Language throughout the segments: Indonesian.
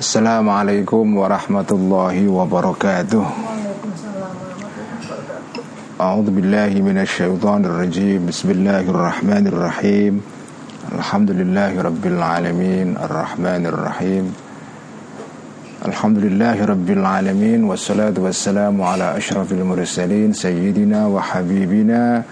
السلام عليكم ورحمة الله وبركاته أعوذ بالله من الشيطان الرجيم بسم الله الرحمن الرحيم الحمد لله رب العالمين الرحمن الرحيم الحمد لله رب العالمين والصلاة والسلام على أشرف المرسلين سيدنا وحبيبنا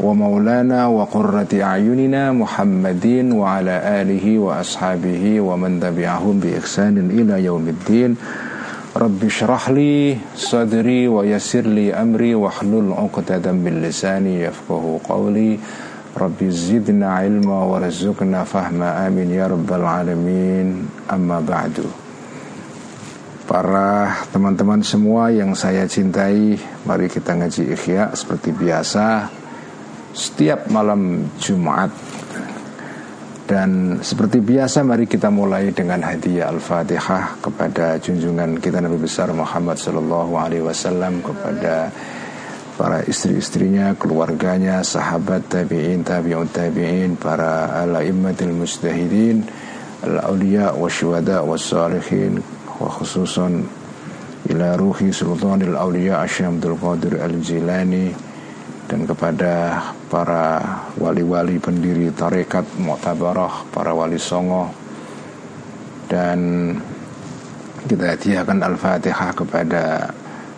ومولانا وقرة أعيننا محمد وعلى آله وأصحابه ومن تبعهم بإحسان إلى يوم الدين رب اشرح لي صدري ويسر لي أمري واحلل عقدة من لساني يفقه قولي رب زدنا علما ورزقنا فهما آمين يا رب العالمين أما بعد Para teman-teman semua yang saya cintai Mari kita ngaji ikhya seperti biasa setiap malam Jumat. Dan seperti biasa mari kita mulai dengan hadiah Al-Fatihah kepada junjungan kita Nabi besar Muhammad sallallahu alaihi wasallam kepada para istri-istrinya, keluarganya, sahabat tabi'in, tabi'ut tabi'in, para al-immatil mustahidin, al-awliya wa syuhada wa salihin wa khususan ila ruhi sultanil awliya Asyamdul Qadir al-Jilani dan kepada para wali-wali pendiri tarekat Mu'tabarah, para wali songo. Dan kita hadiahkan Al-Fatihah kepada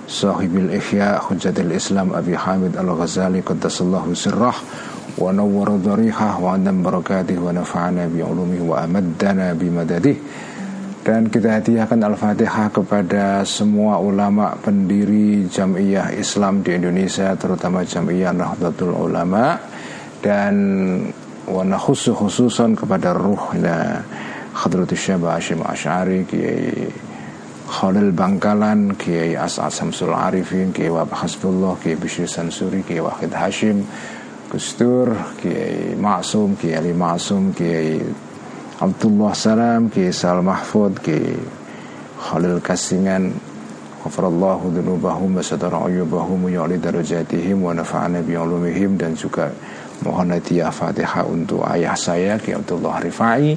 Sahibil Ihya Hujjatil Islam Abi Hamid Al-Ghazali Qaddasallahu sirrah wa nawwara dharihah wa anam barakatih wa nafa'ana bi ulumihi wa amaddana bi madadih dan kita hadiahkan Al-Fatihah kepada semua ulama pendiri Jamiyah Islam di Indonesia Terutama Jamiyah Nahdlatul Ulama. Dan wana khusus khususan kepada ruhnya Khadratul Syabah Hashim Ash'ari Kiai Khalil Bangkalan Kiai As'ad Samsul Arifin Kiai Wabah Hasbullah Kiai Bishir Sansuri Kiai Wahid Hashim Gustur Kiai Ma'sum Kiai Ali Ma'sum Kiai Abdullah Salam Ki Sal Mahfud Ki Khalil Kasingan. Ghafarallahu dhunubahum wa satara ayubahum ya'li darajatihim wa nafa'ana bi'ulumihim. Dan juga mohon hadiah Fatihah untuk ayah saya Ki Abdullah Rifai.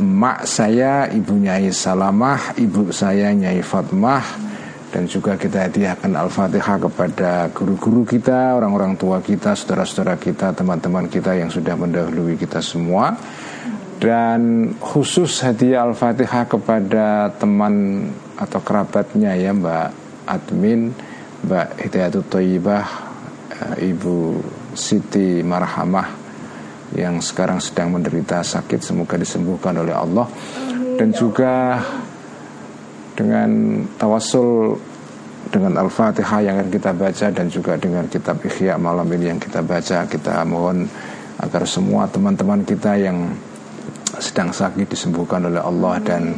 Emak saya Ibu Nyai Salamah ibu saya Nyai Fatmah. Dan juga kita hadiahkan Al-Fatihah kepada guru-guru kita, orang-orang tua kita, saudara-saudara kita, teman-teman kita yang sudah mendahului kita semua dan khusus hadiah Al-Fatihah kepada teman atau kerabatnya ya Mbak Admin Mbak Hidayatul Toyibah eh, Ibu Siti Marhamah yang sekarang sedang menderita sakit semoga disembuhkan oleh Allah. Dan juga dengan tawasul dengan Al-Fatihah yang akan kita baca dan juga dengan kitab Ikhya malam ini yang kita baca kita mohon agar semua teman-teman kita yang sedang sakit disembuhkan oleh Allah dan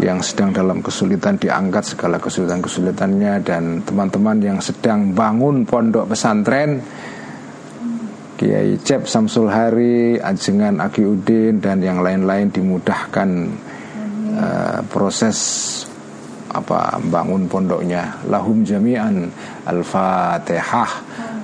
yang sedang dalam kesulitan diangkat segala kesulitan-kesulitannya dan teman-teman yang sedang bangun pondok pesantren Kiai Cep Samsul Hari, Ajengan Aki Udin dan yang lain-lain dimudahkan uh, proses apa bangun pondoknya. Lahum jami'an. Al-fatihah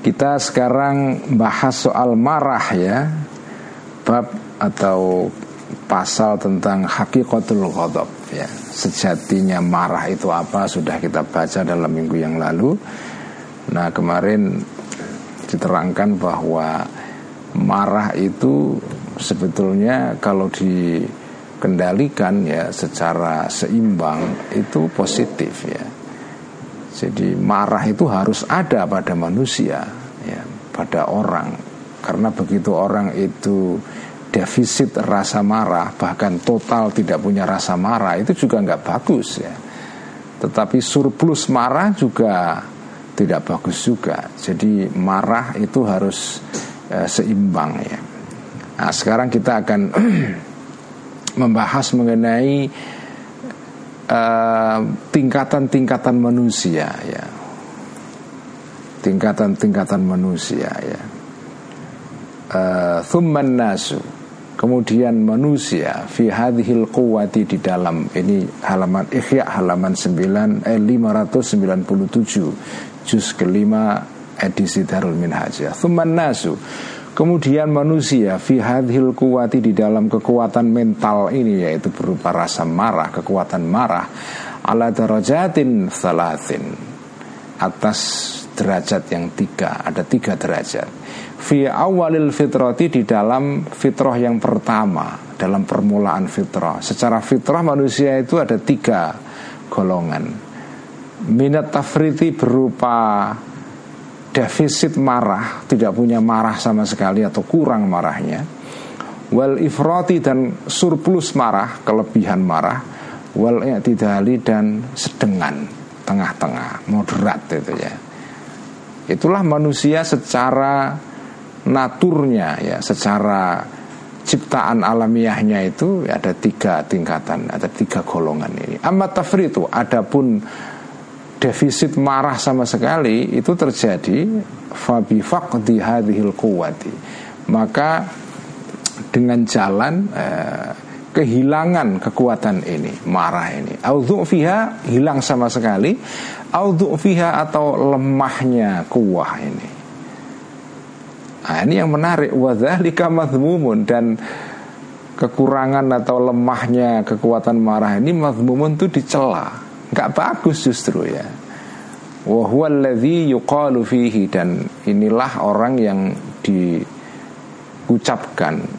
Kita sekarang bahas soal marah ya. Bab atau pasal tentang hakikatul ghadab ya. Sejatinya marah itu apa sudah kita baca dalam minggu yang lalu. Nah kemarin diterangkan bahwa marah itu sebetulnya kalau dikendalikan ya secara seimbang itu positif ya jadi marah itu harus ada pada manusia, ya, pada orang. Karena begitu orang itu defisit rasa marah, bahkan total tidak punya rasa marah, itu juga nggak bagus ya. Tetapi surplus marah juga tidak bagus juga. Jadi marah itu harus eh, seimbang ya. Nah, sekarang kita akan membahas mengenai tingkatan-tingkatan uh, manusia ya. Tingkatan-tingkatan manusia ya. Uh, nasu kemudian manusia fi hadhil quwati di dalam ini halaman Ihya halaman 9 eh 597 juz kelima edisi Darul Minhaj ya. nasu Kemudian manusia fi hadhil kuwati di dalam kekuatan mental ini yaitu berupa rasa marah, kekuatan marah ala darajatin salatin atas derajat yang tiga, ada tiga derajat. Fi awalil fitrati di dalam fitrah yang pertama, dalam permulaan fitrah. Secara fitrah manusia itu ada tiga golongan. Minat tafriti berupa defisit marah, tidak punya marah sama sekali atau kurang marahnya. Wal ifrati dan surplus marah, kelebihan marah. Wal i'tidali dan sedengan, tengah-tengah, moderat itu ya. Itulah manusia secara naturnya ya, secara ciptaan alamiahnya itu ada tiga tingkatan, ada tiga golongan ini. Amat tafritu, adapun defisit marah sama sekali itu terjadi fabi faqdi hadhil quwati maka dengan jalan eh, kehilangan kekuatan ini marah ini. Audhu fiha hilang sama sekali. Audhu fiha atau lemahnya kuah ini. Nah, ini yang menarik. Wadhalika madhmumun. Dan kekurangan atau lemahnya kekuatan marah ini madhmumun itu dicela nggak bagus justru ya. Wahuwaladzi yuqalu fihi dan inilah orang yang diucapkan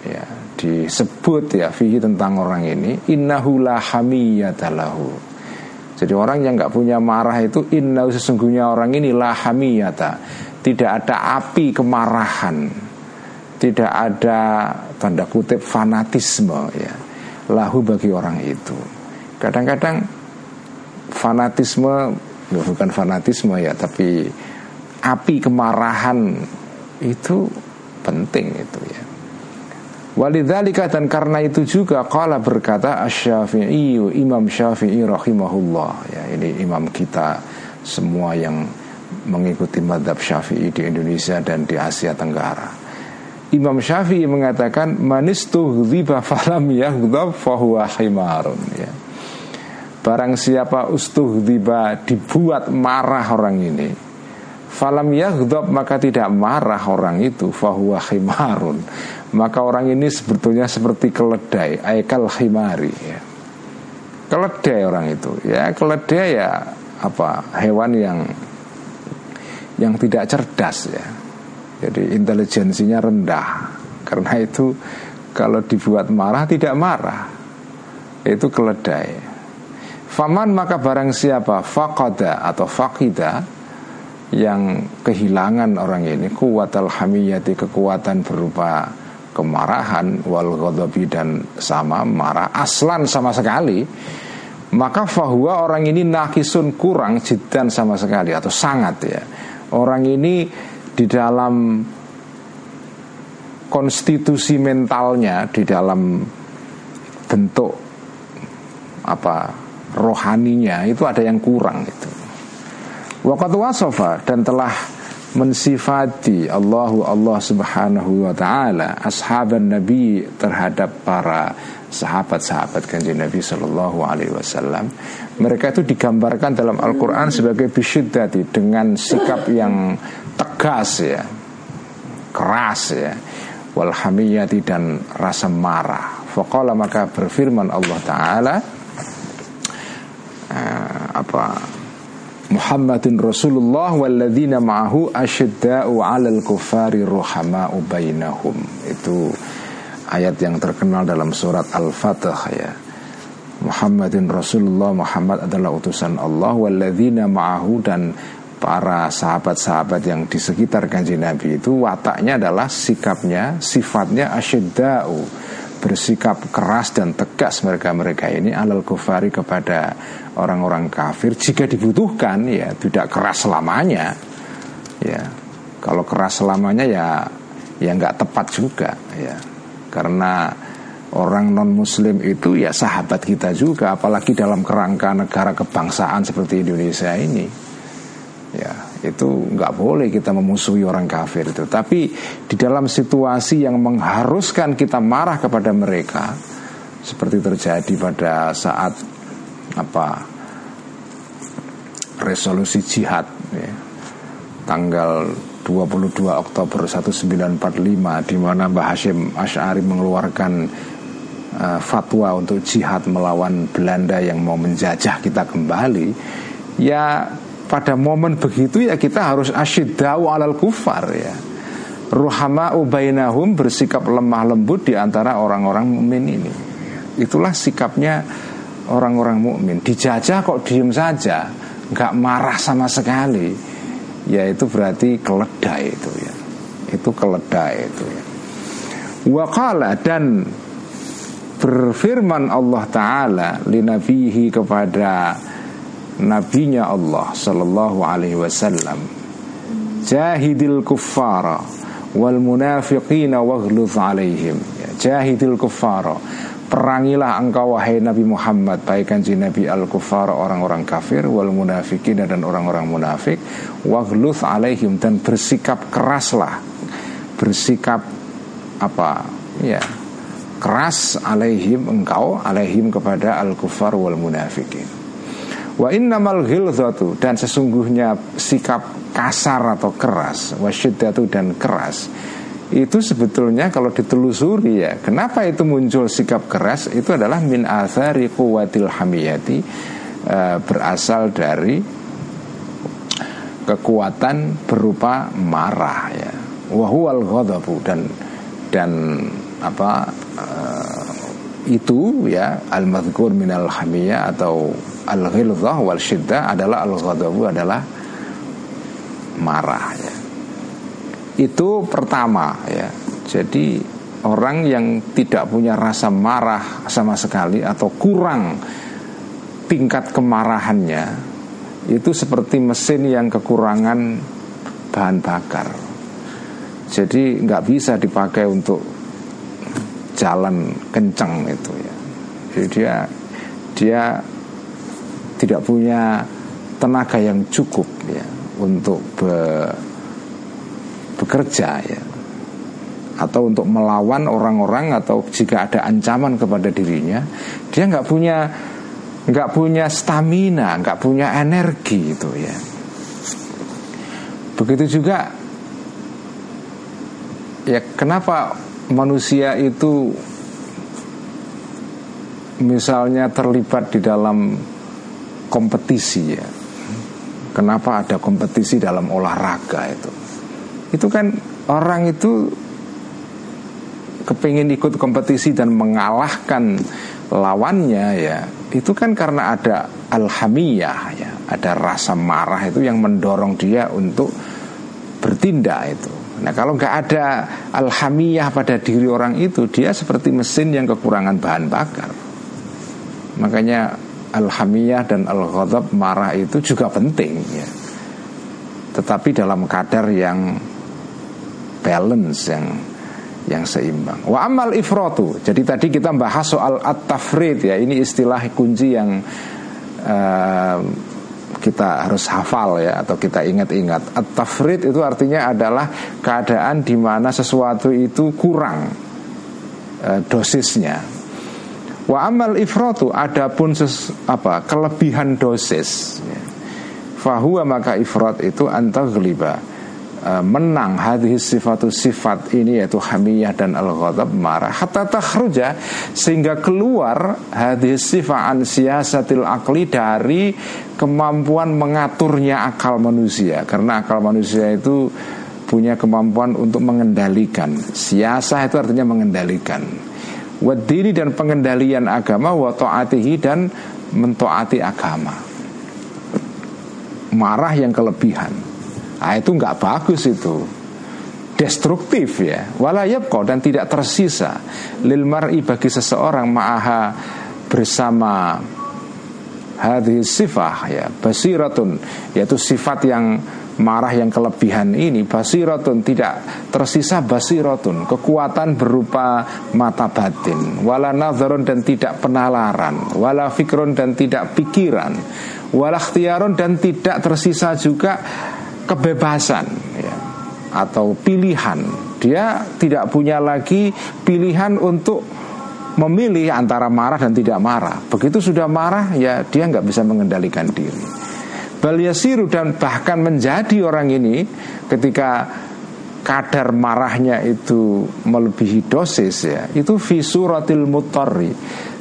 ya disebut ya fihi tentang orang ini innahu la hamiyatalahu jadi orang yang nggak punya marah itu inna sesungguhnya orang ini la hamiyata. Tidak ada api kemarahan. Tidak ada tanda kutip fanatisme ya lahu bagi orang itu. Kadang-kadang fanatisme bukan fanatisme ya tapi api kemarahan itu penting itu ya Walidzalika dan karena itu juga kala berkata Asy-Syafi'i Imam Syafi'i rahimahullah ya ini imam kita semua yang mengikuti madhab Syafi'i di Indonesia dan di Asia Tenggara. Imam Syafi'i mengatakan manistu dhiba falam yaghdab fahuwa himarun ya. Barang siapa ustuh tiba dibuat marah orang ini Falam yaghdab maka tidak marah orang itu Fahuwa khimarun. Maka orang ini sebetulnya seperti keledai Aikal khimari ya. Keledai orang itu Ya. Keledai ya apa hewan yang yang tidak cerdas ya. Jadi intelijensinya rendah. Karena itu kalau dibuat marah tidak marah. Itu keledai Faman maka barang siapa Faqada atau faqida Yang kehilangan orang ini Kuat hamiyati kekuatan berupa Kemarahan Wal ghadabi dan sama marah Aslan sama sekali Maka fahuwa orang ini nakisun kurang Jidan sama sekali Atau sangat ya. Orang ini di dalam konstitusi mentalnya di dalam bentuk apa rohaninya itu ada yang kurang itu. Waqat wasofa dan telah mensifati Allahu Allah Subhanahu wa taala ashaban Nabi terhadap para sahabat-sahabat kanjeng Nabi Shallallahu alaihi wasallam. Mereka itu digambarkan dalam Al-Qur'an sebagai bisyiddati dengan sikap yang tegas ya. Keras ya. Walhamiyati dan rasa marah. Faqala maka berfirman Allah taala uh, apa Muhammadin Rasulullah walladzina ma'ahu asyidda'u 'alal kufari ruhama'u bainahum. Itu ayat yang terkenal dalam surat Al-Fatih ya. Muhammadin Rasulullah Muhammad adalah utusan Allah walladzina ma'ahu dan para sahabat-sahabat yang di sekitar kanjeng Nabi itu wataknya adalah sikapnya, sifatnya asyidda'u bersikap keras dan tegas mereka-mereka ini alal kufari kepada orang-orang kafir jika dibutuhkan ya tidak keras selamanya. Ya kalau keras selamanya ya ya nggak tepat juga ya. Karena orang non muslim itu ya sahabat kita juga apalagi dalam kerangka negara kebangsaan seperti Indonesia ini. Ya itu nggak boleh kita memusuhi orang kafir itu. Tapi di dalam situasi yang mengharuskan kita marah kepada mereka seperti terjadi pada saat apa resolusi jihad ya, tanggal 22 Oktober 1945 di mana Mbah Hashim Ash'ari mengeluarkan uh, fatwa untuk jihad melawan Belanda yang mau menjajah kita kembali ya pada momen begitu ya kita harus asyiddau alal kufar ya. Ruhama ubainahum bersikap lemah lembut di antara orang-orang mukmin ini. Itulah sikapnya orang-orang mukmin. Dijajah kok diem saja nggak marah sama sekali. Ya itu berarti keledai itu ya. Itu keledai itu ya. Wakala dan berfirman Allah Ta'ala linabihi kepada nabinya Allah Sallallahu Alaihi Wasallam. Jahidil kuffara wal munafiqina waghluz alaihim. Ya, jahidil kuffara. Perangilah engkau wahai Nabi Muhammad Baik kanji Nabi Al-Kufar orang-orang kafir Wal munafikin dan orang-orang munafik Wagluth alaihim Dan bersikap keraslah. Bersikap Apa? Ya Keras alaihim engkau Alaihim kepada Al-Kufar wal munafikin Wa innamal ghilzatu Dan sesungguhnya sikap kasar atau keras Wasyiddatu dan keras itu sebetulnya kalau ditelusuri ya kenapa itu muncul sikap keras? Itu adalah min athari kuwatil hamiyati e, berasal dari kekuatan berupa marah ya. Wahwal ghadabu dan dan apa e, itu ya al madhkur min al hamiyah atau al ghilzah wal syiddah adalah al ghadabu adalah marah ya itu pertama ya. Jadi orang yang tidak punya rasa marah sama sekali atau kurang tingkat kemarahannya itu seperti mesin yang kekurangan bahan bakar. Jadi nggak bisa dipakai untuk jalan kencang itu ya. Jadi dia dia tidak punya tenaga yang cukup ya untuk be, bekerja ya atau untuk melawan orang-orang atau jika ada ancaman kepada dirinya dia nggak punya nggak punya stamina nggak punya energi itu ya begitu juga ya kenapa manusia itu misalnya terlibat di dalam kompetisi ya. Kenapa ada kompetisi dalam olahraga itu? Itu kan orang itu kepingin ikut kompetisi dan mengalahkan lawannya ya. Itu kan karena ada alhamiyah ya ada rasa marah itu yang mendorong dia untuk bertindak itu nah kalau nggak ada alhamiyah pada diri orang itu dia seperti mesin yang kekurangan bahan bakar makanya alhamiyah dan al marah itu juga penting ya tetapi dalam kadar yang balance yang yang seimbang. Wa amal ifratu. Jadi tadi kita bahas soal at-tafrid ya. Ini istilah kunci yang uh, kita harus hafal ya atau kita ingat-ingat. At-tafrid itu artinya adalah keadaan di mana sesuatu itu kurang uh, dosisnya. Wa amal ifratu adapun ses, apa kelebihan dosis. Fahuwa maka ifrat itu antagliba menang hadis sifatu sifat ini yaitu hamiyah dan al ghadab marah. Hatta takhruja sehingga keluar hadis sifat an siasatil akli dari kemampuan mengaturnya akal manusia. Karena akal manusia itu punya kemampuan untuk mengendalikan. Siasa itu artinya mengendalikan. Wadini dan pengendalian agama wa ta'atihi dan mentaati agama. Marah yang kelebihan Nah, itu nggak bagus itu. Destruktif ya. Walayabqa dan tidak tersisa. Lil mar'i bagi seseorang ma'aha bersama hadis sifah ya basiratun yaitu sifat yang marah yang kelebihan ini basirotun tidak tersisa basirotun kekuatan berupa mata batin. Wala nadharun dan tidak penalaran. Wala fikron dan tidak pikiran. Wala dan tidak tersisa juga kebebasan ya, atau pilihan dia tidak punya lagi pilihan untuk memilih antara marah dan tidak marah. Begitu sudah marah, ya dia nggak bisa mengendalikan diri. Baliasiru dan bahkan menjadi orang ini ketika kadar marahnya itu melebihi dosis ya itu visuratil mutori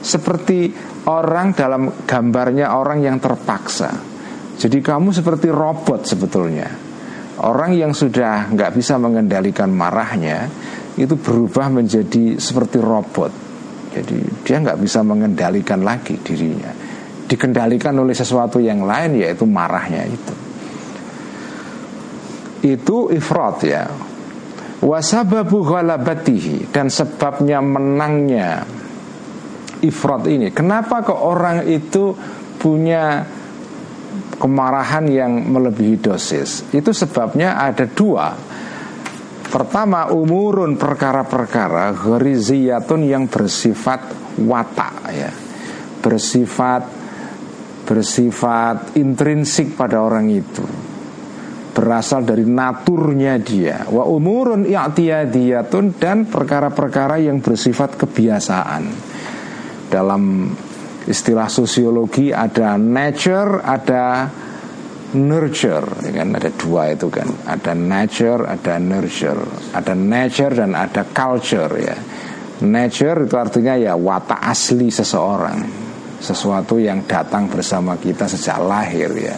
seperti orang dalam gambarnya orang yang terpaksa jadi kamu seperti robot sebetulnya orang yang sudah nggak bisa mengendalikan marahnya itu berubah menjadi seperti robot jadi dia nggak bisa mengendalikan lagi dirinya. Dikendalikan oleh sesuatu yang lain yaitu marahnya itu. Itu ifrat ya. Wasababu ghalabatihi dan sebabnya menangnya ifrat ini. Kenapa kok orang itu punya kemarahan yang melebihi dosis? Itu sebabnya ada dua. Pertama umurun perkara-perkara Ghoriziyatun yang bersifat watak ya Bersifat Bersifat intrinsik pada orang itu Berasal dari naturnya dia Wa umurun i'tiyadiyatun Dan perkara-perkara yang bersifat kebiasaan Dalam istilah sosiologi ada nature, ada nurture. Kan ada dua itu kan. Ada nature ada nurture. Ada nature dan ada culture ya. Nature itu artinya ya watak asli seseorang. Sesuatu yang datang bersama kita sejak lahir ya.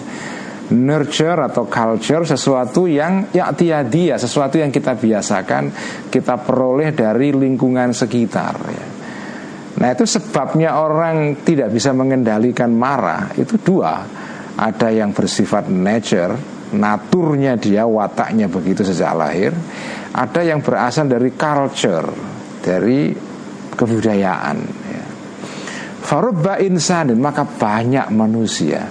Nurture atau culture sesuatu yang ya tiadia sesuatu yang kita biasakan kita peroleh dari lingkungan sekitar ya nah itu sebabnya orang tidak bisa mengendalikan marah itu dua. Ada yang bersifat nature naturnya dia wataknya begitu sejak lahir. Ada yang berasal dari culture dari kebudayaan ya. Farubba insanin maka banyak manusia.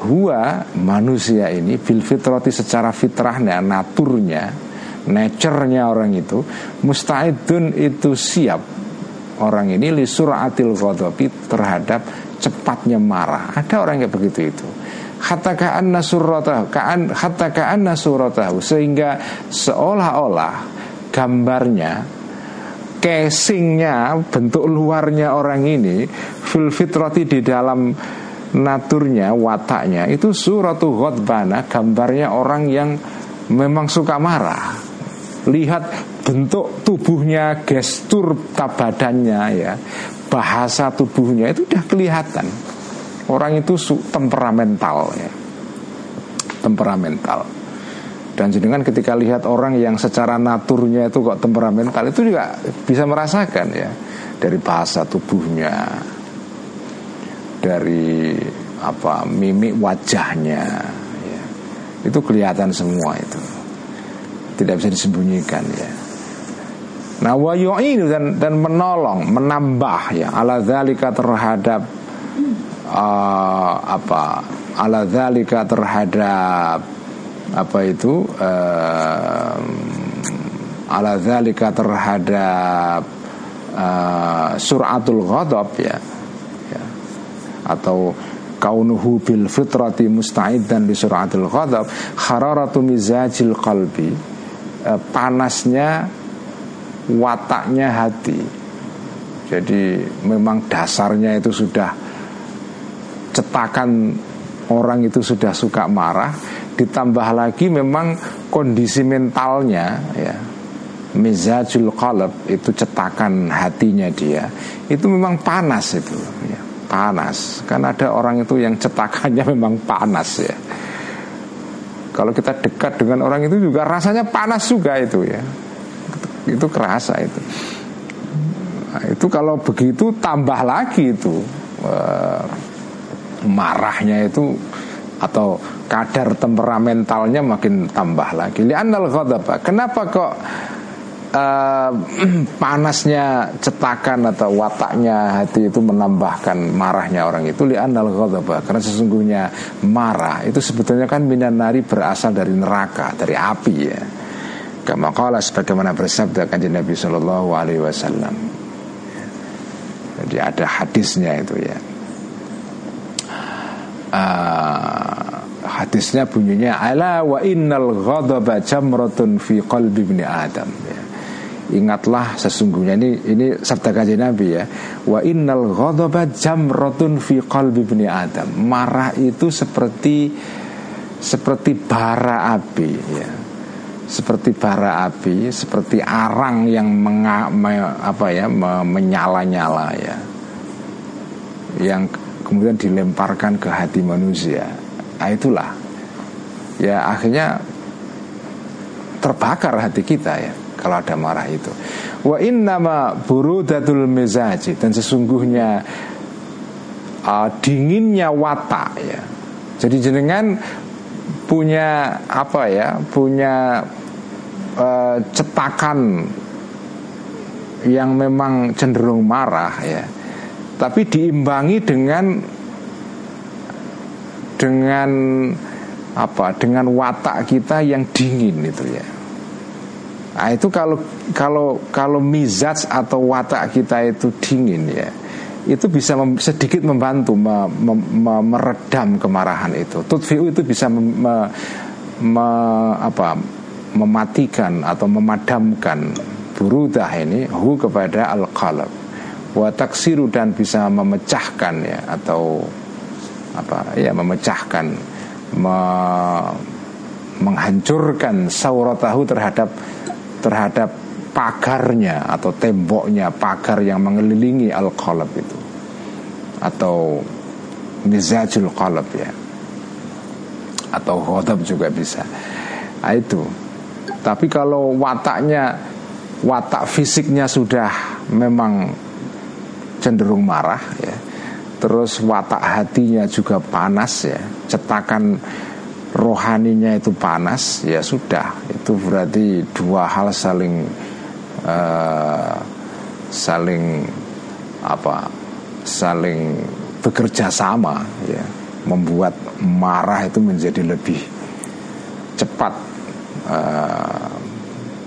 Hua manusia ini bil fitrati secara fitrahnya naturnya nature-nya orang itu mustaidun itu siap orang ini li suratil ghadabi terhadap cepatnya marah. Ada orang yang begitu itu. Hatta ka'anna suratahu ka'an hatta ka'anna suratahu sehingga seolah-olah gambarnya casingnya bentuk luarnya orang ini fil fitrati di dalam naturnya wataknya itu suratu ghadbana gambarnya orang yang memang suka marah lihat bentuk tubuhnya gestur badannya ya. Bahasa tubuhnya itu udah kelihatan. Orang itu temperamental ya. Temperamental. Dan jenengan ketika lihat orang yang secara naturnya itu kok temperamental itu juga bisa merasakan ya. Dari bahasa tubuhnya. Dari apa mimik wajahnya ya. itu kelihatan semua itu tidak bisa disembunyikan ya. Nah ini dan dan menolong menambah ya. Ala zalika terhadap uh, apa ala zalika terhadap apa itu uh, ala zalika terhadap uh, suratul ghadab ya, ya. Atau kaunuhu bil fitrati musta'idan di suratul ghadab hararatu mizajil qalbi uh, panasnya wataknya hati. Jadi memang dasarnya itu sudah cetakan orang itu sudah suka marah. Ditambah lagi memang kondisi mentalnya ya mizajul qalb itu cetakan hatinya dia. Itu memang panas itu ya, panas. Kan ada orang itu yang cetakannya memang panas ya kalau kita dekat dengan orang itu juga rasanya panas juga itu ya itu kerasa itu nah, itu kalau begitu tambah lagi itu marahnya itu atau kadar temperamentalnya makin tambah lagi. Li'annal ghadab. Kenapa kok uh, panasnya cetakan atau wataknya hati itu menambahkan marahnya orang itu li'annal ghadaba. Karena sesungguhnya marah itu sebetulnya kan minan nari berasal dari neraka dari api ya. Kama qala sebagaimana bersabda kanjeng Nabi sallallahu alaihi wasallam. Jadi ada hadisnya itu ya. Uh, hadisnya bunyinya ala wa innal ghadaba jamratun fi qalbi ibni adam. Ingatlah sesungguhnya ini ini sabda kajian Nabi ya. Wa innal ghadaba jamratun fi qalbi ibni adam. Marah itu seperti seperti bara api ya. Seperti bara api, seperti arang yang menga, me, apa ya, me, menyala-nyala ya. Yang kemudian dilemparkan ke hati manusia Nah itulah Ya akhirnya Terbakar hati kita ya Kalau ada marah itu. Wa innama burudatul mezaji Dan sesungguhnya uh, Dinginnya watak ya. Jadi jenengan Punya apa ya Punya uh, Cetakan Yang memang cenderung marah ya. Tapi diimbangi dengan dengan apa dengan watak kita yang dingin itu ya nah, itu kalau kalau kalau mizaj atau watak kita itu dingin ya itu bisa mem, sedikit membantu me, me, me, meredam kemarahan itu. Tutfiu itu bisa me, me, me, apa mematikan atau memadamkan burudah ini hu kepada al qalb wa taksiru dan bisa memecahkan ya atau apa ya memecahkan me, menghancurkan sauratahu terhadap terhadap pagarnya atau temboknya pagar yang mengelilingi al qalb itu. Atau mizajul qalb ya. Atau ghadab juga bisa. Nah, itu. Tapi kalau wataknya watak fisiknya sudah memang cenderung marah ya. Terus watak hatinya juga panas ya. Cetakan rohaninya itu panas ya sudah. Itu berarti dua hal saling uh, saling apa saling bekerja sama ya. Membuat marah itu menjadi lebih cepat uh,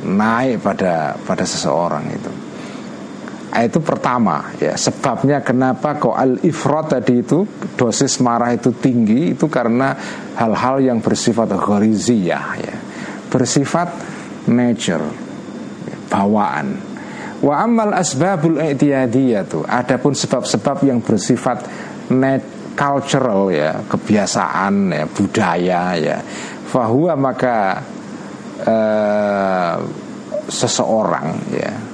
naik pada pada seseorang itu itu pertama ya. Sebabnya kenapa kok al ifrat tadi itu dosis marah itu tinggi itu karena hal-hal yang bersifat ghariziyah ya. Bersifat nature ya, bawaan. Wa amal asbabul i'tiyadiyah tuh adapun sebab-sebab yang bersifat net cultural ya kebiasaan ya budaya ya. Fahuwa maka uh, seseorang ya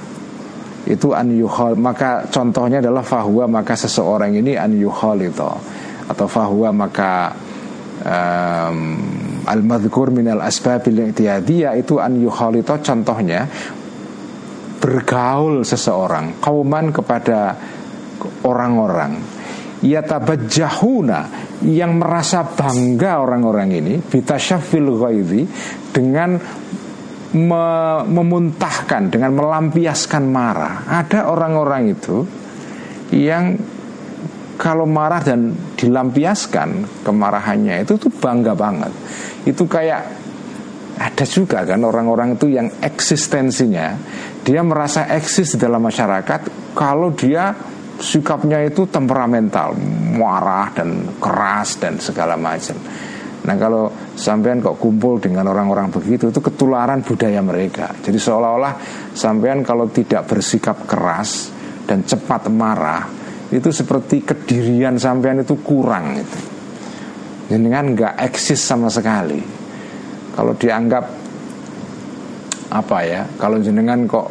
itu an yuhol maka contohnya adalah fahuwa maka seseorang ini an itu. Atau fahuwa maka um, al madhkur min al asbabil itu an itu contohnya bergaul seseorang kauman kepada orang-orang. Yatabajjahuna yang merasa bangga orang-orang ini bitasyafil ghaidhi dengan me memuntahkan dengan melampiaskan marah. Ada orang-orang itu yang kalau marah dan dilampiaskan kemarahannya itu tuh bangga banget. Itu kayak ada juga kan orang-orang itu yang eksistensinya dia merasa eksis dalam masyarakat kalau dia sikapnya itu temperamental, marah dan keras dan segala macam. Nah kalau sampean kok kumpul dengan orang-orang begitu itu ketularan budaya mereka. Jadi seolah-olah sampean kalau tidak bersikap keras dan cepat marah itu seperti kedirian sampean itu kurang itu. Dengan nggak eksis sama sekali. Kalau dianggap apa ya? Kalau jenengan kok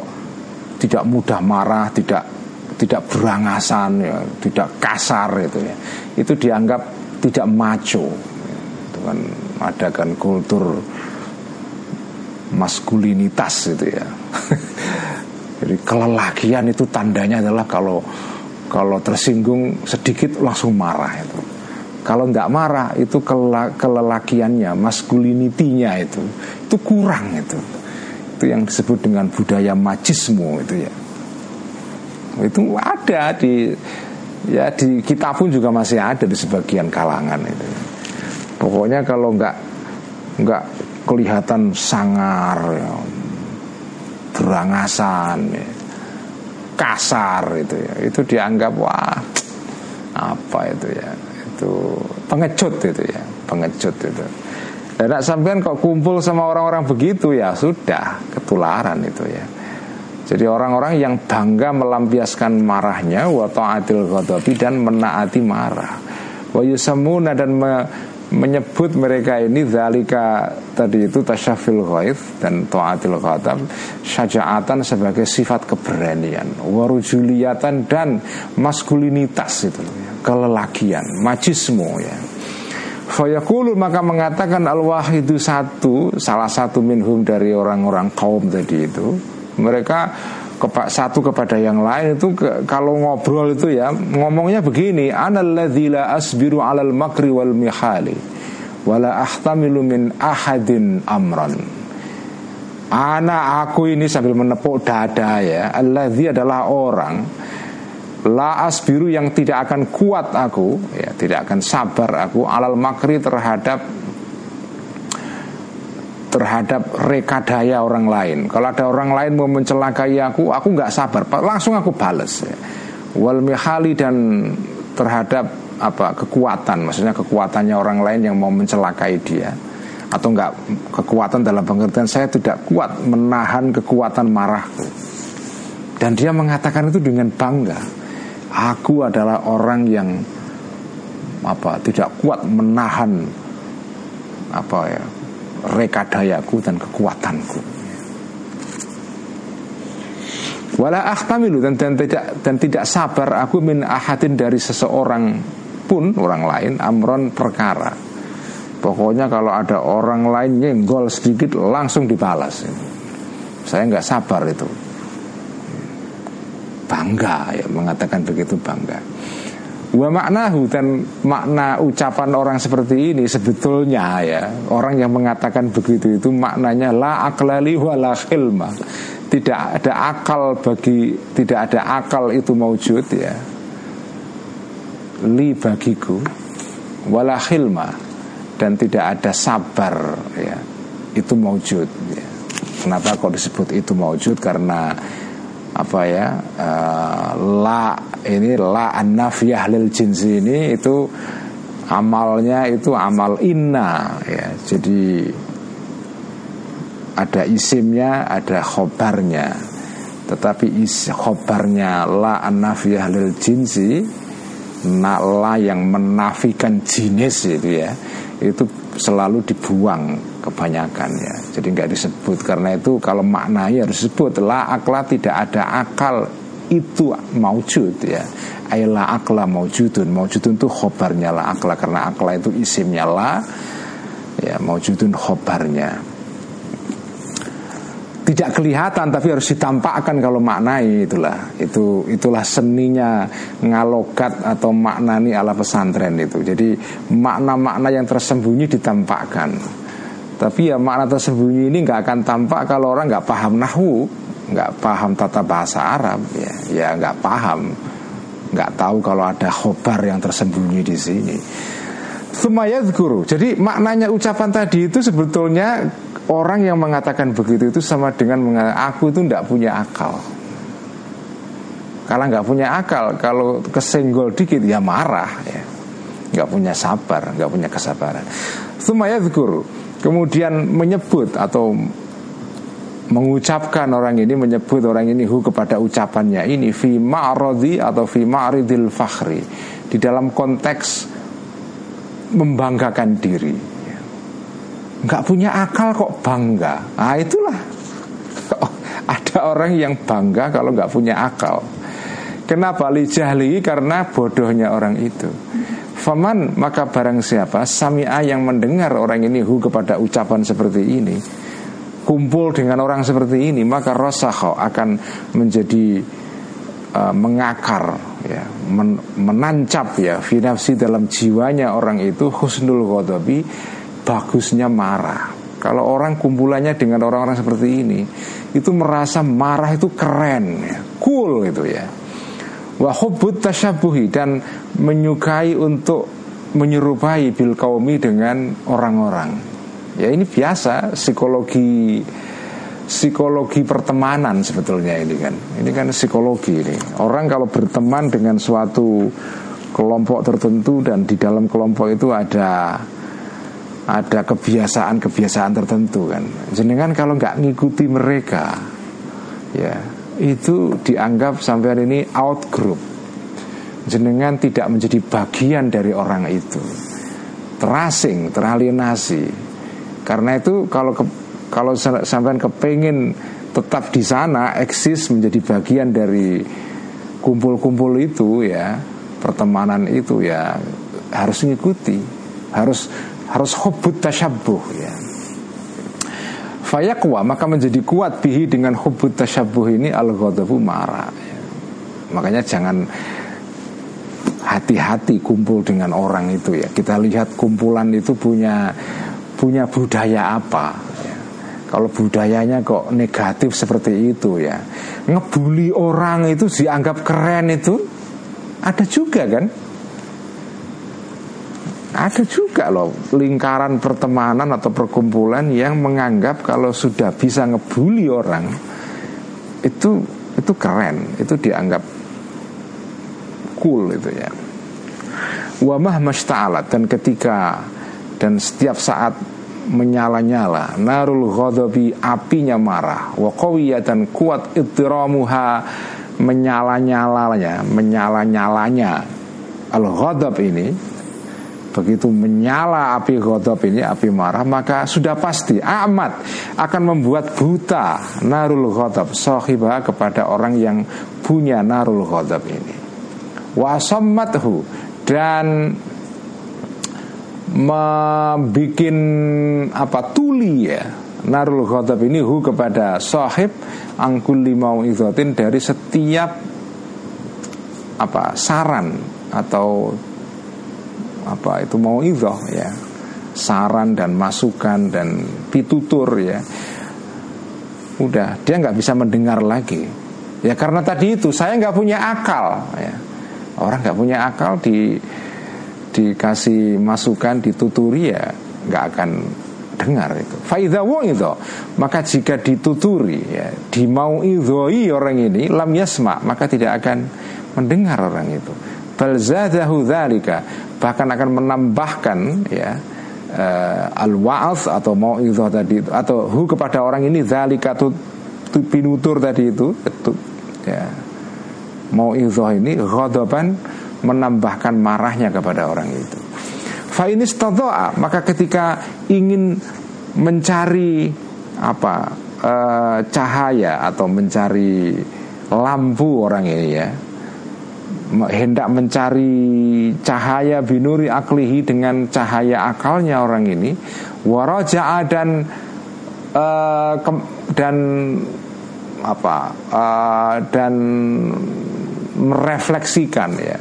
tidak mudah marah, tidak tidak berangasan ya, tidak kasar itu ya. Itu dianggap tidak maco kan ada kan kultur maskulinitas itu ya. Jadi kelelakian itu tandanya adalah kalau kalau tersinggung sedikit langsung marah itu. Kalau nggak marah itu kelelakiannya maskulinitinya itu itu kurang itu. Itu yang disebut dengan budaya majismu itu ya. Itu ada di ya di kita pun juga masih ada di sebagian kalangan itu pokoknya kalau nggak nggak kelihatan sangar ya, berangasan ya, kasar itu ya. Itu dianggap wah apa itu ya. Itu pengecut itu ya. Pengecut itu. Dan sampean kok kumpul sama orang-orang begitu ya sudah ketularan itu ya. Jadi orang-orang yang bangga melampiaskan marahnya wa ta'atil dan menaati marah. Wa yusamuna dan menyebut mereka ini zalika tadi itu tasyafil ghaib dan ta'atil ghadab syaja'atan sebagai sifat keberanian, warujuliatan dan maskulinitas itu kelelakian, majismu ya. Fayaqulu maka mengatakan al-wahidu satu Salah satu minhum dari orang-orang kaum tadi itu mereka kepa, satu kepada yang lain itu ke, kalau ngobrol itu ya ngomongnya begini analadzila asbiru alal makri wal mihali wala ahtamilu min ahadin amran. Anak aku ini sambil menepuk dada ya Alladzi adalah orang La asbiru yang tidak akan kuat aku ya Tidak akan sabar aku Alal makri terhadap terhadap rekadaya orang lain. Kalau ada orang lain mau mencelakai aku, aku nggak sabar, langsung aku bales. Wal mihali dan terhadap apa kekuatan, maksudnya kekuatannya orang lain yang mau mencelakai dia atau enggak kekuatan dalam pengertian saya tidak kuat menahan kekuatan marahku. Dan dia mengatakan itu dengan bangga. Aku adalah orang yang apa tidak kuat menahan apa ya rekadayaku dan kekuatanku. Wala ahtamilu dan, dan tidak dan tidak sabar aku min ahadin dari seseorang pun orang lain amron perkara. Pokoknya kalau ada orang lain nyenggol sedikit langsung dibalas. Saya nggak sabar itu. Bangga ya mengatakan begitu bangga. Wa maknahu dan makna ucapan orang seperti ini sebetulnya ya. Orang yang mengatakan begitu itu maknanya la aklali wa khilma. Tidak ada akal bagi Tidak ada akal itu maujud ya. Li bagiku Wala khilma. Dan tidak ada sabar ya. Itu maujud ya. Kenapa kok disebut itu maujud Karena apa ya uh, la ini la an-nafiyah lil jinsi ini itu amalnya itu amal inna ya. Jadi ada isimnya ada khobarnya. Tetapi is khobarnya la an-nafiyah lil jinsi na la yang menafikan jenis itu ya itu selalu dibuang kebanyakan ya. Jadi nggak disebut karena itu kalau maknanya harus disebut la akla tidak ada akal itu maujud ya. Ayolah akla maujudun. Maujudun itu khobarnya la akla karena akla itu isimnya la ya maujudun khobarnya tidak kelihatan tapi harus ditampakkan kalau maknai itulah itu itulah seninya ngalogat atau maknani ala pesantren itu jadi makna-makna yang tersembunyi ditampakkan tapi ya makna tersembunyi ini nggak akan tampak kalau orang nggak paham nahu nggak paham tata bahasa Arab ya ya nggak paham nggak tahu kalau ada khobar yang tersembunyi di sini Sumayad guru. Jadi maknanya ucapan tadi itu sebetulnya orang yang mengatakan begitu itu sama dengan mengatakan aku itu tidak punya akal. Kalau nggak punya akal, kalau kesenggol dikit ya marah ya. Nggak punya sabar, nggak punya kesabaran. Sumayad guru. Kemudian menyebut atau mengucapkan orang ini menyebut orang ini hu kepada ucapannya. Ini fi ma'radi atau fi ma'ridil fakhri. Di dalam konteks membanggakan diri. Nggak punya akal kok bangga. Ah itulah. Ada orang yang bangga kalau nggak punya akal. Kenapa? Lijahli karena bodohnya orang itu Faman maka barang siapa Sami'a yang mendengar orang ini hu kepada ucapan seperti ini Kumpul dengan orang seperti ini Maka rosaho akan menjadi uh, Mengakar ya men, menancap ya finafsi dalam jiwanya orang itu husnul ghadabi bagusnya marah Kalau orang kumpulannya dengan orang-orang seperti ini, itu merasa marah itu keren, ya, cool gitu ya. Wahubut tasyabuhi dan menyukai untuk menyerupai bil kaumi dengan orang-orang. Ya ini biasa psikologi psikologi pertemanan sebetulnya ini kan. Ini kan psikologi ini. Orang kalau berteman dengan suatu kelompok tertentu dan di dalam kelompok itu ada ada kebiasaan-kebiasaan tertentu kan. Jenengan kalau nggak ngikuti mereka, ya itu dianggap sampai hari ini out group. Jenengan tidak menjadi bagian dari orang itu, terasing, teralienasi. Karena itu kalau ke, kalau sampai kepengen tetap di sana eksis menjadi bagian dari kumpul-kumpul itu ya pertemanan itu ya harus mengikuti harus harus hubut tasyabuh ya Fayakwa maka menjadi kuat bihi dengan hubut tasyabuh ini al ghadabu marah ya. Makanya jangan hati-hati kumpul dengan orang itu ya Kita lihat kumpulan itu punya punya budaya apa ya. Kalau budayanya kok negatif seperti itu ya Ngebully orang itu dianggap keren itu Ada juga kan ada juga loh lingkaran pertemanan atau perkumpulan yang menganggap kalau sudah bisa ngebully orang itu itu keren, itu dianggap cool itu ya. Wamah masta'alat dan ketika dan setiap saat menyala-nyala narul ghadabi apinya marah wa dan kuat ittiramuha menyala-nyalanya menyala-nyalanya al ghadab ini Begitu menyala api godop ini Api marah maka sudah pasti Amat akan membuat buta Narul godop Sohibah kepada orang yang punya narul godop ini. Wasammathu Dan Membikin Apa tuli ya Narul godop ini hu kepada sahib Angkul limau izotin Dari setiap Apa saran Atau apa itu mau idoh ya. Saran dan masukan dan pitutur ya. Udah dia nggak bisa mendengar lagi. Ya karena tadi itu saya nggak punya akal ya. Orang nggak punya akal di dikasih masukan dituturi ya nggak akan dengar itu. Faida wong itu maka jika dituturi ya dimau idhoi orang ini lam yasma maka tidak akan mendengar orang itu balzadahu dzalika. Bahkan akan menambahkan ya uh, al waaf atau mau itu tadi atau hu kepada orang ini zalika tu, tu pinutur tadi itu tu, ya. Mau itu ini ghadaban menambahkan marahnya kepada orang itu. Fa ini maka ketika ingin mencari apa uh, cahaya atau mencari lampu orang ini ya hendak mencari cahaya binuri aklihi dengan cahaya akalnya orang ini waraja'a dan uh, ke, dan apa uh, dan merefleksikan ya.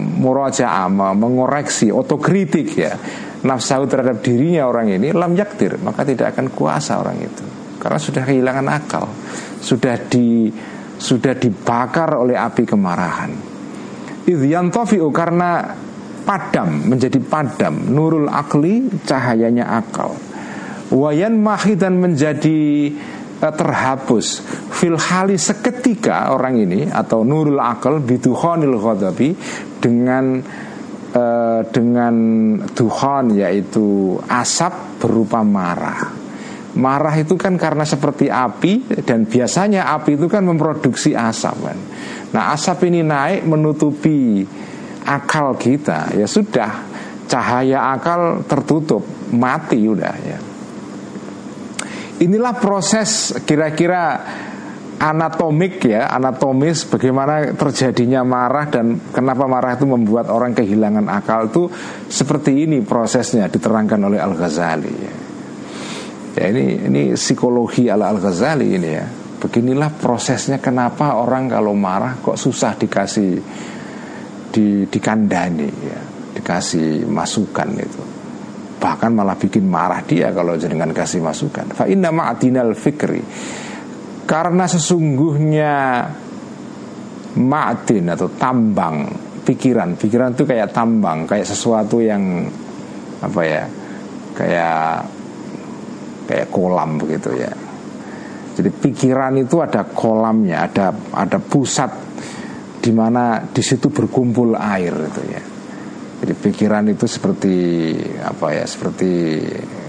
Murajaah mengoreksi otokritik ya nafsu terhadap dirinya orang ini lam yaktir maka tidak akan kuasa orang itu. Karena sudah kehilangan akal sudah di sudah dibakar oleh api kemarahan. Idyantofi'u karena padam menjadi padam nurul akli cahayanya akal. Wayan mahi dan menjadi uh, terhapus filhali seketika orang ini atau nurul akal biduhonil ghadabi dengan uh, dengan duhon yaitu asap berupa marah. Marah itu kan karena seperti api dan biasanya api itu kan memproduksi asap kan. Nah asap ini naik menutupi akal kita ya sudah cahaya akal tertutup mati udah ya. Inilah proses kira-kira anatomik ya anatomis bagaimana terjadinya marah dan kenapa marah itu membuat orang kehilangan akal itu seperti ini prosesnya diterangkan oleh Al Ghazali ya. Ya ini ini psikologi ala Al Ghazali ini ya. Beginilah prosesnya kenapa orang kalau marah kok susah dikasih di dikandani ya, dikasih masukan itu. bahkan malah bikin marah dia kalau jenengan kasih masukan fa inna ma'dinal fikri karena sesungguhnya ma'din atau tambang pikiran pikiran itu kayak tambang kayak sesuatu yang apa ya kayak kayak kolam begitu ya jadi pikiran itu ada kolamnya ada ada pusat di mana di situ berkumpul air itu ya jadi pikiran itu seperti apa ya seperti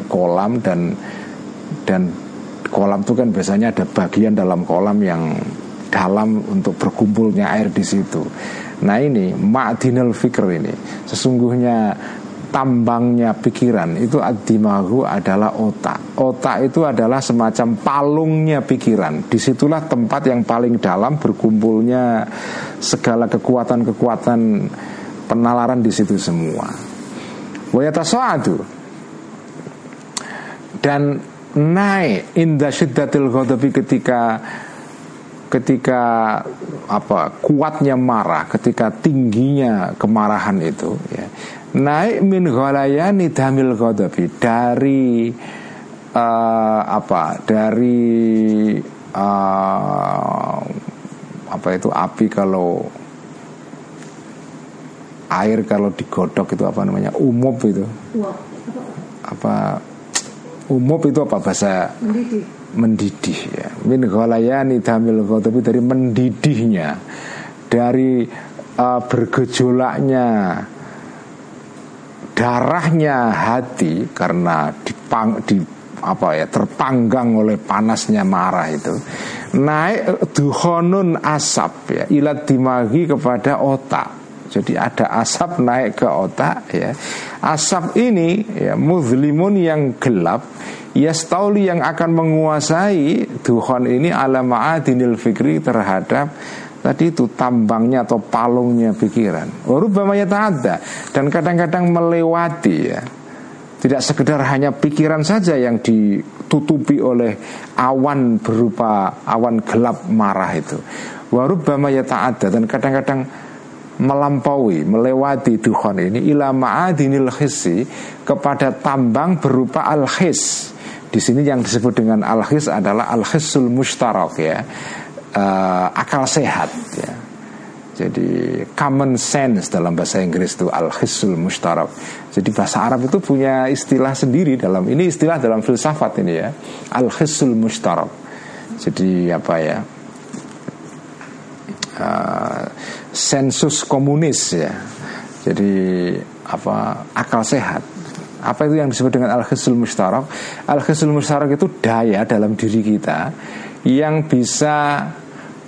kolam dan dan kolam itu kan biasanya ada bagian dalam kolam yang dalam untuk berkumpulnya air di situ. Nah ini ma'dinal fikr ini sesungguhnya tambangnya pikiran itu adimahu adalah otak. Otak itu adalah semacam palungnya pikiran. Di situlah tempat yang paling dalam berkumpulnya segala kekuatan-kekuatan penalaran di situ semua. Wayatasadu dan naik indah syiddatil ghadabi ketika ketika apa kuatnya marah ketika tingginya kemarahan itu ya naik min ghalayani damil ghadabi. Dari uh, apa? Dari uh, apa itu? Api kalau air kalau digodok itu apa namanya? Umup itu. Apa? Umup itu apa? Bahasa mendidih, mendidih ya. Min ghalayani damil ghadabi. Dari mendidihnya. Dari uh, bergejolaknya darahnya hati karena dipang, di apa ya terpanggang oleh panasnya marah itu naik duhonun asap ya ilat dimagi kepada otak. Jadi ada asap naik ke otak ya. Asap ini ya muzlimun yang gelap yastauli yang akan menguasai duhon ini ala ma'adinil fikri terhadap Tadi itu tambangnya atau palungnya pikiran. Warubamanya ada dan kadang-kadang melewati ya. Tidak sekedar hanya pikiran saja yang ditutupi oleh awan berupa awan gelap marah itu. Warubamaya ada dan kadang-kadang melampaui, melewati dukhon ini ila ma'adinil khisi kepada tambang berupa al-khis. Di sini yang disebut dengan al-khis adalah al-khisul mustarak ya uh, akal sehat ya. Jadi common sense dalam bahasa Inggris itu al-hisul mustarak. Jadi bahasa Arab itu punya istilah sendiri dalam ini istilah dalam filsafat ini ya. Al-hisul mustarak. Jadi apa ya? Uh, sensus komunis ya. Jadi apa akal sehat. Apa itu yang disebut dengan al-hisul mustarak? Al-hisul mustarak itu daya dalam diri kita yang bisa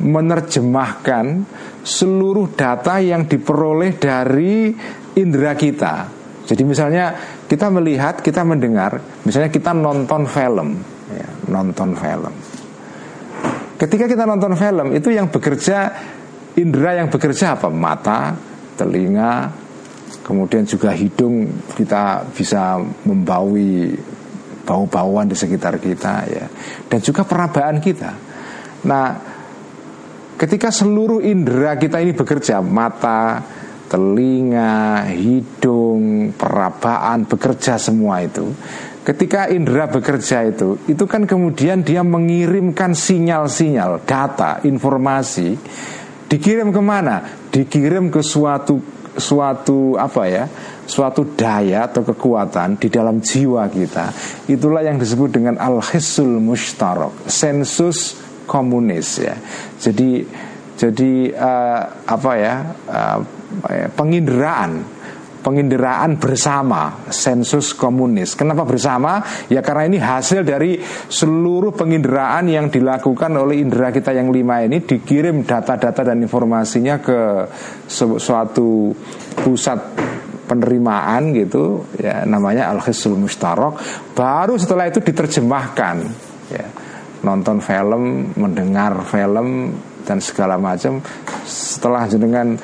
menerjemahkan seluruh data yang diperoleh dari indera kita. Jadi misalnya kita melihat, kita mendengar, misalnya kita nonton film, ya, nonton film. Ketika kita nonton film, itu yang bekerja indera yang bekerja apa? Mata, telinga, kemudian juga hidung kita bisa membaui bau-bauan di sekitar kita ya, dan juga perabaan kita. Nah, Ketika seluruh indera kita ini bekerja, mata, telinga, hidung, perabaan bekerja semua itu. Ketika indera bekerja itu, itu kan kemudian dia mengirimkan sinyal-sinyal, data, informasi, dikirim ke mana? Dikirim ke suatu suatu apa ya? Suatu daya atau kekuatan di dalam jiwa kita. Itulah yang disebut dengan al-hisul mustarok, sensus komunis ya. Jadi jadi uh, apa ya uh, penginderaan penginderaan bersama sensus komunis. Kenapa bersama? Ya karena ini hasil dari seluruh penginderaan yang dilakukan oleh indera kita yang lima ini dikirim data-data dan informasinya ke suatu pusat penerimaan gitu ya namanya al-hisul mustarok baru setelah itu diterjemahkan nonton film, mendengar film dan segala macam. Setelah jenengan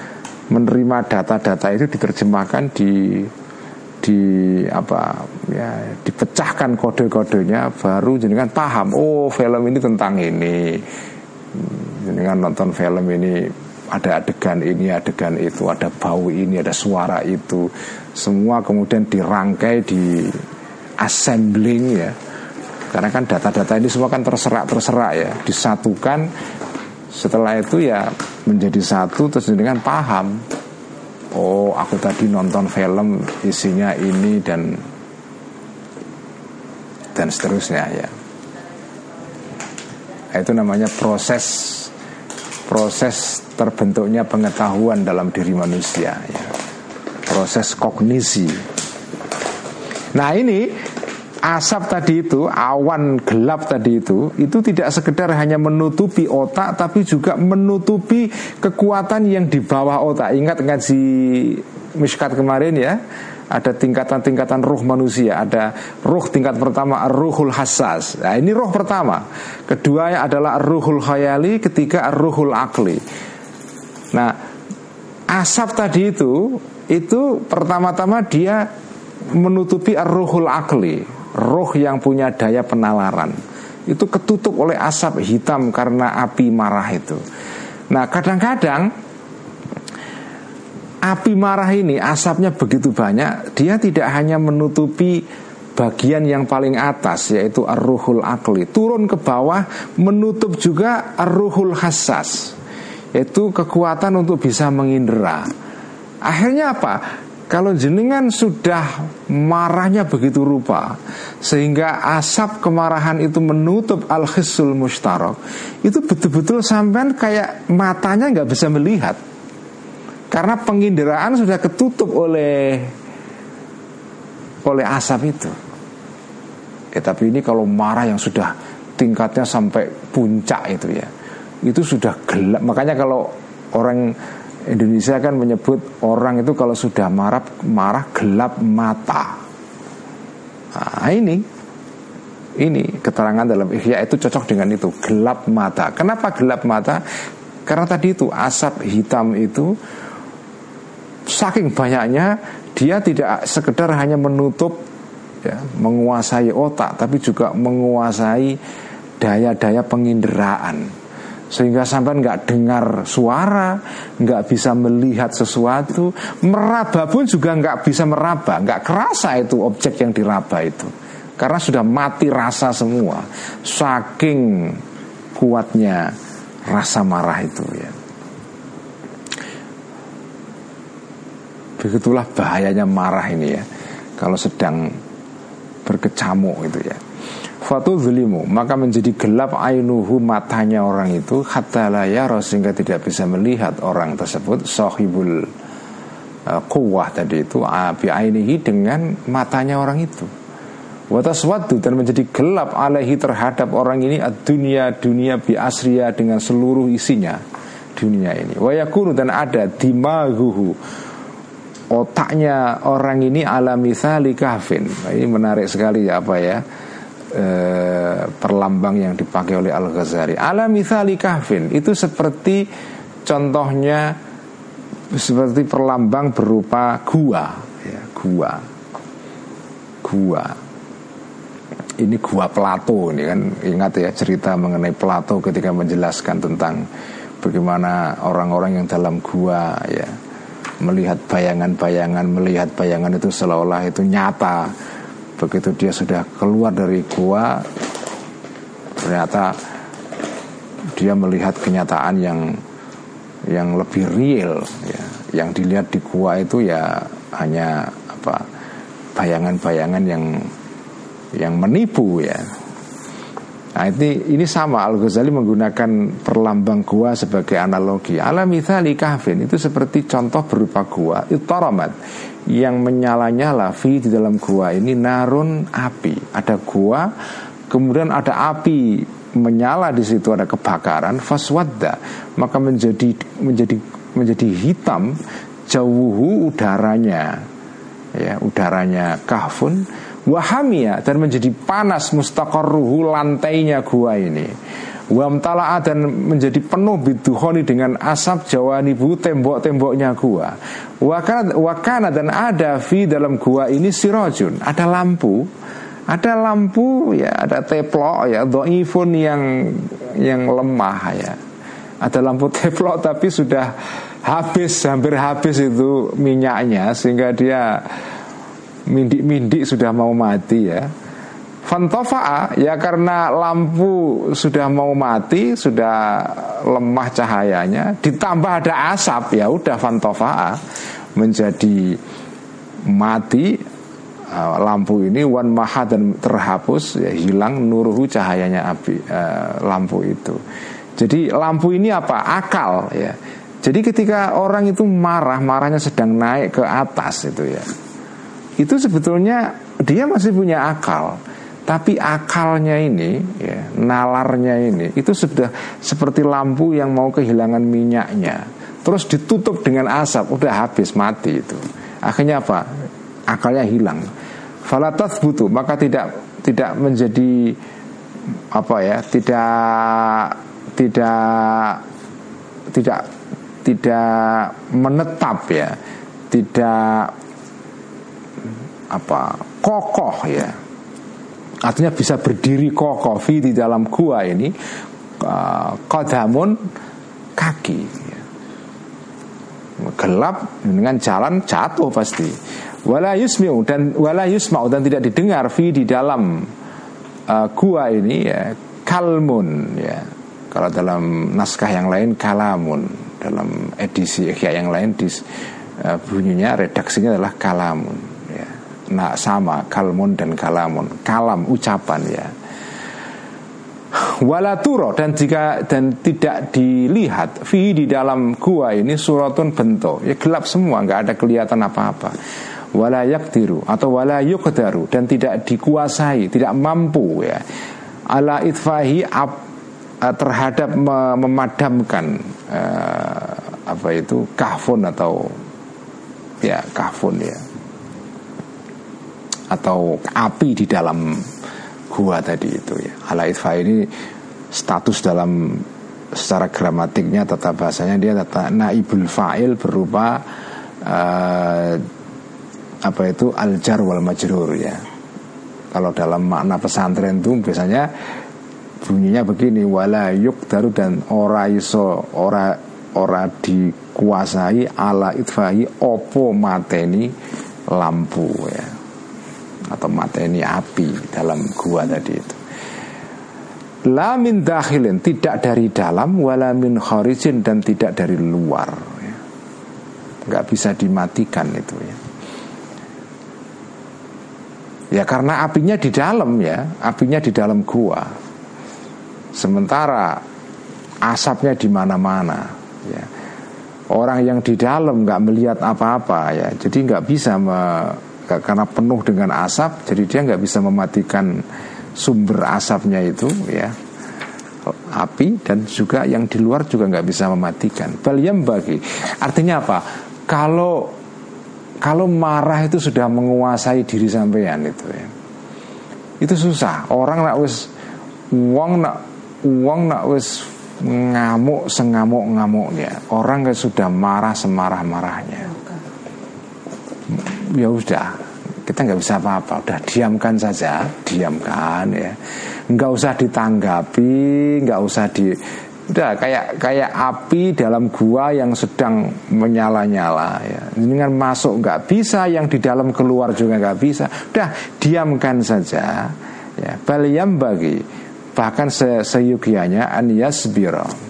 menerima data-data itu diterjemahkan di di apa ya dipecahkan kode-kodenya baru jenengan paham oh film ini tentang ini. Jenengan nonton film ini ada adegan ini, adegan itu, ada bau ini, ada suara itu, semua kemudian dirangkai di assembling ya. Karena kan data-data ini semua kan terserak-terserak ya, disatukan. Setelah itu ya menjadi satu terus dengan paham. Oh, aku tadi nonton film isinya ini dan dan seterusnya ya. Itu namanya proses proses terbentuknya pengetahuan dalam diri manusia ya. proses kognisi nah ini asap tadi itu awan gelap tadi itu itu tidak sekedar hanya menutupi otak tapi juga menutupi kekuatan yang di bawah otak. Ingat ngaji miskat kemarin ya ada tingkatan-tingkatan ruh manusia ada ruh tingkat pertama ruhul hassas. Nah ini ruh pertama. Kedua adalah ruhul khayali ketiga ruhul akli. Nah asap tadi itu itu pertama-tama dia menutupi ruhul akli ruh yang punya daya penalaran. Itu ketutup oleh asap hitam karena api marah itu. Nah kadang-kadang api marah ini asapnya begitu banyak dia tidak hanya menutupi bagian yang paling atas yaitu ar-ruhul akli turun ke bawah menutup juga ar-ruhul hassas yaitu kekuatan untuk bisa mengindera akhirnya apa kalau jenengan sudah marahnya begitu rupa Sehingga asap kemarahan itu menutup al-khisul mustarok Itu betul-betul sampai kayak matanya nggak bisa melihat karena penginderaan sudah ketutup oleh oleh asap itu. Ya, tapi ini kalau marah yang sudah tingkatnya sampai puncak itu ya, itu sudah gelap. Makanya kalau orang Indonesia kan menyebut orang itu kalau sudah marah marah gelap mata. Nah, ini ini keterangan dalam Ihya itu cocok dengan itu gelap mata. Kenapa gelap mata? Karena tadi itu asap hitam itu saking banyaknya dia tidak sekedar hanya menutup ya, menguasai otak tapi juga menguasai daya-daya penginderaan sehingga sampai nggak dengar suara, nggak bisa melihat sesuatu, meraba pun juga nggak bisa meraba, nggak kerasa itu objek yang diraba itu, karena sudah mati rasa semua, saking kuatnya rasa marah itu ya. Begitulah bahayanya marah ini ya. Kalau sedang berkecamuk itu ya Fatu zulimu Maka menjadi gelap ainuhu matanya orang itu Hatta layaro sehingga tidak bisa melihat orang tersebut Sohibul kuwah tadi itu Abi ainihi dengan matanya orang itu Wataswadu dan menjadi gelap alaihi terhadap orang ini dunia dunia bi asriya dengan seluruh isinya dunia ini. Wayakunu dan ada dimaguhu otaknya orang ini alami sali kafin. Nah, ini menarik sekali ya apa ya e, perlambang yang dipakai oleh Al Ghazali. Alami sali kafin itu seperti contohnya seperti perlambang berupa gua, ya, gua, gua. Ini gua Plato ini kan ingat ya cerita mengenai Plato ketika menjelaskan tentang bagaimana orang-orang yang dalam gua ya melihat bayangan-bayangan, melihat bayangan itu seolah-olah itu nyata. Begitu dia sudah keluar dari gua, ternyata dia melihat kenyataan yang yang lebih real ya. Yang dilihat di gua itu ya hanya apa bayangan-bayangan yang yang menipu ya. Nah ini, ini sama Al-Ghazali menggunakan perlambang gua sebagai analogi. Alami thali kahfin itu seperti contoh berupa gua Ittaramat Yang menyala-nyala fi di dalam gua ini narun api. Ada gua Kemudian ada api menyala di situ ada kebakaran faswadda. Maka menjadi menjadi menjadi hitam jauhu udaranya. Ya udaranya kahfun wahamia dan menjadi panas mustaqarruhu lantainya gua ini. Wamtala'a dan menjadi penuh biduhoni dengan asap jawanibu tembok-temboknya gua. Wakana, wakana dan ada fi dalam gua ini sirojun Ada lampu. Ada lampu ya ada teplok ya Do'ifun yang yang lemah ya. Ada lampu teflon tapi sudah habis hampir habis itu minyaknya sehingga dia mindik-mindik sudah mau mati ya Fantofa'a ya karena lampu sudah mau mati, sudah lemah cahayanya, ditambah ada asap ya udah fantofa'a menjadi mati uh, lampu ini wan maha dan terhapus ya hilang nuruhu cahayanya api uh, lampu itu. Jadi lampu ini apa? Akal ya. Jadi ketika orang itu marah, marahnya sedang naik ke atas itu ya. Itu sebetulnya dia masih punya akal tapi akalnya ini, ya, nalarnya ini, itu sudah seperti lampu yang mau kehilangan minyaknya. Terus ditutup dengan asap, udah habis mati itu. Akhirnya apa? Akalnya hilang. Falatat butuh, maka tidak tidak menjadi apa ya? Tidak tidak tidak tidak menetap ya, tidak apa kokoh ya Artinya bisa berdiri kokoh di dalam gua ini Kodamun kaki. Gelap dengan jalan jatuh pasti Wala yusmi'u dan wala yusma'u dan tidak didengar fi di dalam uh, gua ini ya kalmun ya. Kalau dalam naskah yang lain kalamun dalam edisi yang lain di uh, bunyinya redaksinya adalah kalamun nah sama kalmun dan kalamun. Kalam ucapan ya. Walaturo dan jika dan tidak dilihat fi di dalam gua ini suratun bentuk. Ya gelap semua nggak ada kelihatan apa-apa. Wala yaktiru atau wala yukdaru dan tidak dikuasai tidak mampu ya. Ala itfahi ab, eh, terhadap memadamkan uh, apa itu kahfun atau ya kahfun ya atau api di dalam gua tadi itu ya. Ala itfa ini status dalam secara gramatiknya tata bahasanya dia tata naibul fa'il berupa uh, apa itu aljar wal majrur ya. Kalau dalam makna pesantren itu biasanya bunyinya begini wala yuk daru dan ora iso ora ora dikuasai ala itfahi opo mateni lampu ya atau mata ini api dalam gua tadi itu. La min dakhilin tidak dari dalam wala min dan tidak dari luar ya. nggak bisa dimatikan itu ya. Ya karena apinya di dalam ya. Apinya di dalam gua. Sementara asapnya di mana-mana ya. Orang yang di dalam nggak melihat apa-apa ya. Jadi nggak bisa me, karena penuh dengan asap jadi dia nggak bisa mematikan sumber asapnya itu ya. Api dan juga yang di luar juga nggak bisa mematikan. Baliam bagi artinya apa? Kalau kalau marah itu sudah menguasai diri sampean itu ya. Itu susah. Orang nak wis uang nak uang nak wis ngamuk sengamuk ngamuknya orang sudah marah semarah marahnya ya udah kita nggak bisa apa-apa. Udah diamkan saja diamkan ya. Nggak usah ditanggapi nggak usah di udah kayak kayak api dalam gua yang sedang menyala-nyala ya. Dengan masuk nggak bisa yang di dalam keluar juga nggak bisa. Udah diamkan saja ya. Baliam bagi bahkan se seyugianya anias biro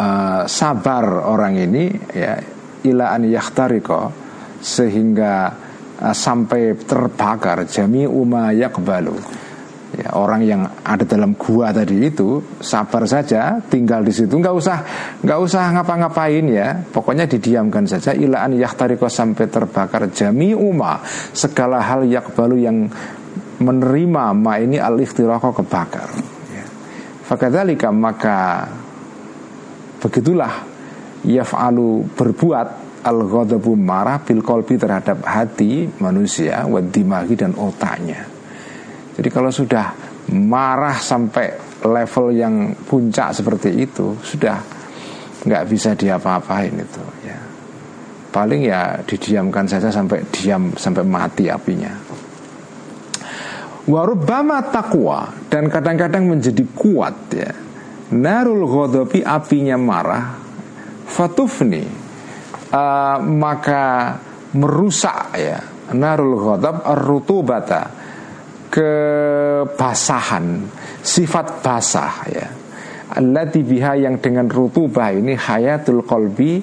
uh, sabar orang ini ya ila an yakhtariko sehingga uh, sampai terbakar. Jami umma yakbalu ya, orang yang ada dalam gua tadi itu sabar saja tinggal di situ. Nggak usah nggak usah ngapa-ngapain ya. Pokoknya didiamkan saja. Ilaan yahtariko sampai terbakar. Jami umma segala hal yakbalu yang menerima ma ini al iftirako kebakar. Ya. fakadhalika maka begitulah yaf'alu berbuat al ghadabu marah bil kolbi terhadap hati manusia wadimagi dan otaknya. Jadi kalau sudah marah sampai level yang puncak seperti itu sudah nggak bisa diapa-apain itu ya. Paling ya didiamkan saja sampai diam sampai mati apinya. Warubama takwa dan kadang-kadang menjadi kuat ya. Narul ghadabi apinya marah. Fatufni uh, maka merusak ya narul ghadab ar-rutubata kebasahan sifat basah ya. Allati biha yang dengan rutubah ini hayatul qalbi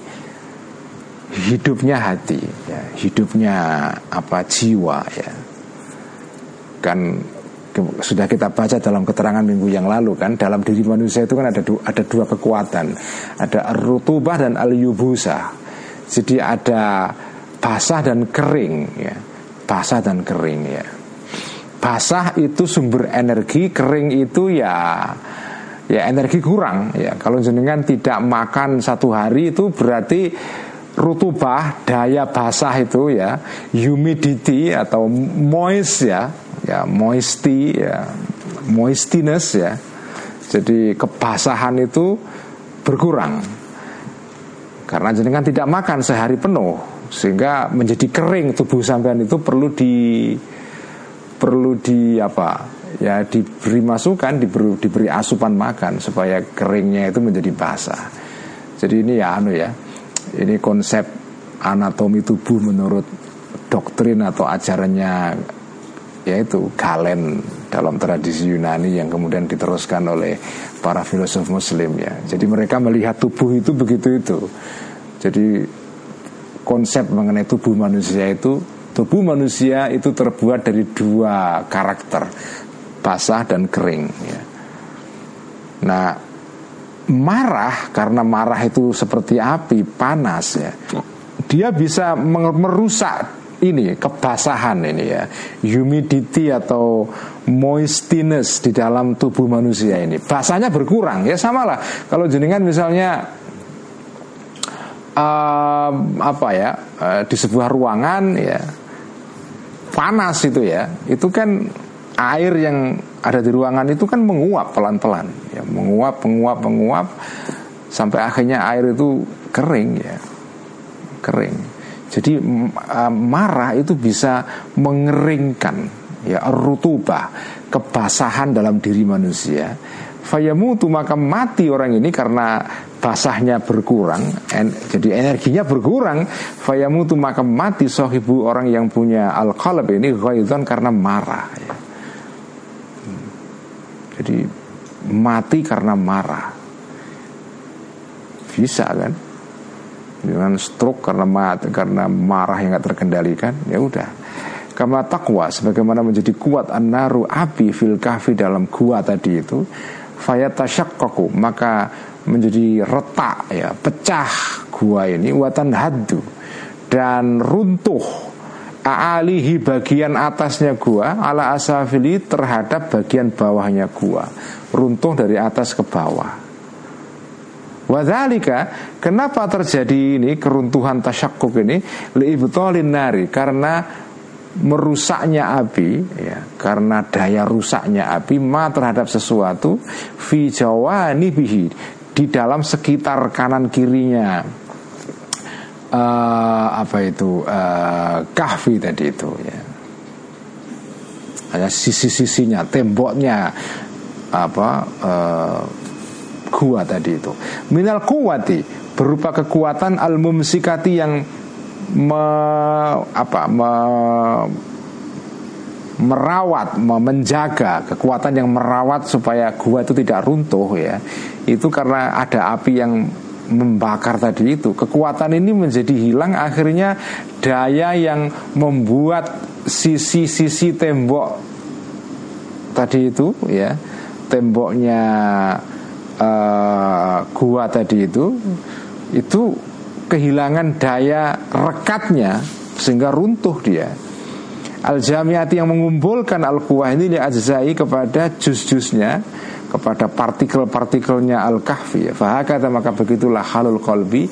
hidupnya hati ya. Hidupnya apa jiwa ya. Kan sudah kita baca dalam keterangan minggu yang lalu kan dalam diri manusia itu kan ada dua, ada dua kekuatan. Ada rutubah dan al yubusa jadi ada basah dan kering ya. Basah dan kering ya. Basah itu sumber energi kering itu ya ya energi kurang ya. Kalau jenengan tidak makan satu hari itu berarti rutubah daya basah itu ya humidity atau moist ya ya moisty ya moistiness ya. Jadi kebasahan itu berkurang karena jenengan tidak makan sehari penuh sehingga menjadi kering tubuh sampean itu perlu di perlu di apa? Ya diberi masukan diberi, diberi asupan makan supaya keringnya itu menjadi basah. Jadi ini ya anu ya ini konsep anatomi tubuh menurut doktrin atau ajarannya yaitu Galen dalam tradisi Yunani yang kemudian diteruskan oleh para filosof Muslim ya. Jadi mereka melihat tubuh itu begitu itu. Jadi konsep mengenai tubuh manusia itu tubuh manusia itu terbuat dari dua karakter basah dan kering. Ya. Nah marah karena marah itu seperti api panas ya dia bisa merusak ini kebasahan ini ya humidity atau moistiness di dalam tubuh manusia ini. Basahnya berkurang ya sama lah kalau jenengan misalnya uh, apa ya uh, di sebuah ruangan ya panas itu ya itu kan air yang ada di ruangan itu kan menguap pelan-pelan ya menguap menguap menguap sampai akhirnya air itu kering ya kering. Jadi marah itu bisa mengeringkan ya rutubah kebasahan dalam diri manusia fayamutu maka mati orang ini karena basahnya berkurang en, jadi energinya berkurang fayamutu maka mati sohibu orang yang punya al ini ghaidhan karena marah ya. Jadi mati karena marah. Bisa kan? Dengan stroke karena mati, karena marah yang gak terkendalikan, ya udah. Kama takwa sebagaimana menjadi kuat an-naru api fil kahfi dalam gua tadi itu fayatasyaqqaqu maka menjadi retak ya pecah gua ini watan haddu dan runtuh Aalihi bagian atasnya gua Ala asafili terhadap bagian bawahnya gua. Runtuh dari atas ke bawah. Wadhalika Kenapa terjadi ini Keruntuhan tasyakuk ini? Liibtolin nari Karena merusaknya api ya, Karena daya rusaknya api Ma terhadap sesuatu Fi jawani bihi Di dalam sekitar kanan kirinya. Uh, apa itu? Uh, kahfi tadi itu ya. Hanya sisi-sisinya temboknya apa uh, gua tadi itu. Minal kuwati berupa kekuatan al mumsikati yang me, apa me, merawat, menjaga kekuatan yang merawat supaya gua itu tidak runtuh ya. Itu karena ada api yang membakar tadi itu kekuatan ini menjadi hilang akhirnya daya yang membuat sisi-sisi tembok tadi itu ya temboknya uh, gua tadi itu itu kehilangan daya rekatnya sehingga runtuh dia al jamiati yang mengumpulkan al kuah ini li ajzai kepada jus-jusnya kepada partikel-partikelnya al-kahfi. Fahakata maka begitulah halul kolbi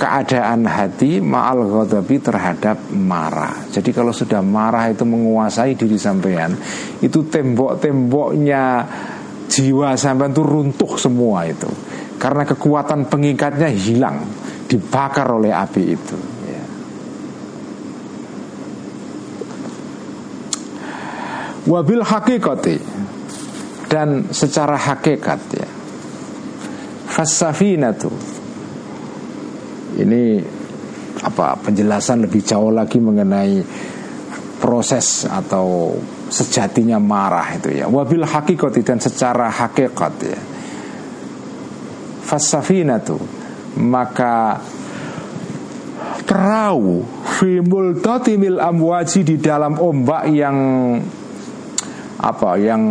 keadaan hati ma'al ghadabi terhadap marah. Jadi kalau sudah marah itu menguasai diri sampean, itu tembok-temboknya jiwa sampean itu runtuh semua itu. Karena kekuatan pengikatnya hilang, dibakar oleh api itu. Ya. Wabil hakikati. Dan secara hakikat ya. Fasafinatu. Ini apa penjelasan lebih jauh lagi mengenai proses atau sejatinya marah itu ya. Wabil hakikat dan secara hakikat ya. Fasafinatu maka perahu fi multatimil amwaji di dalam ombak yang apa yang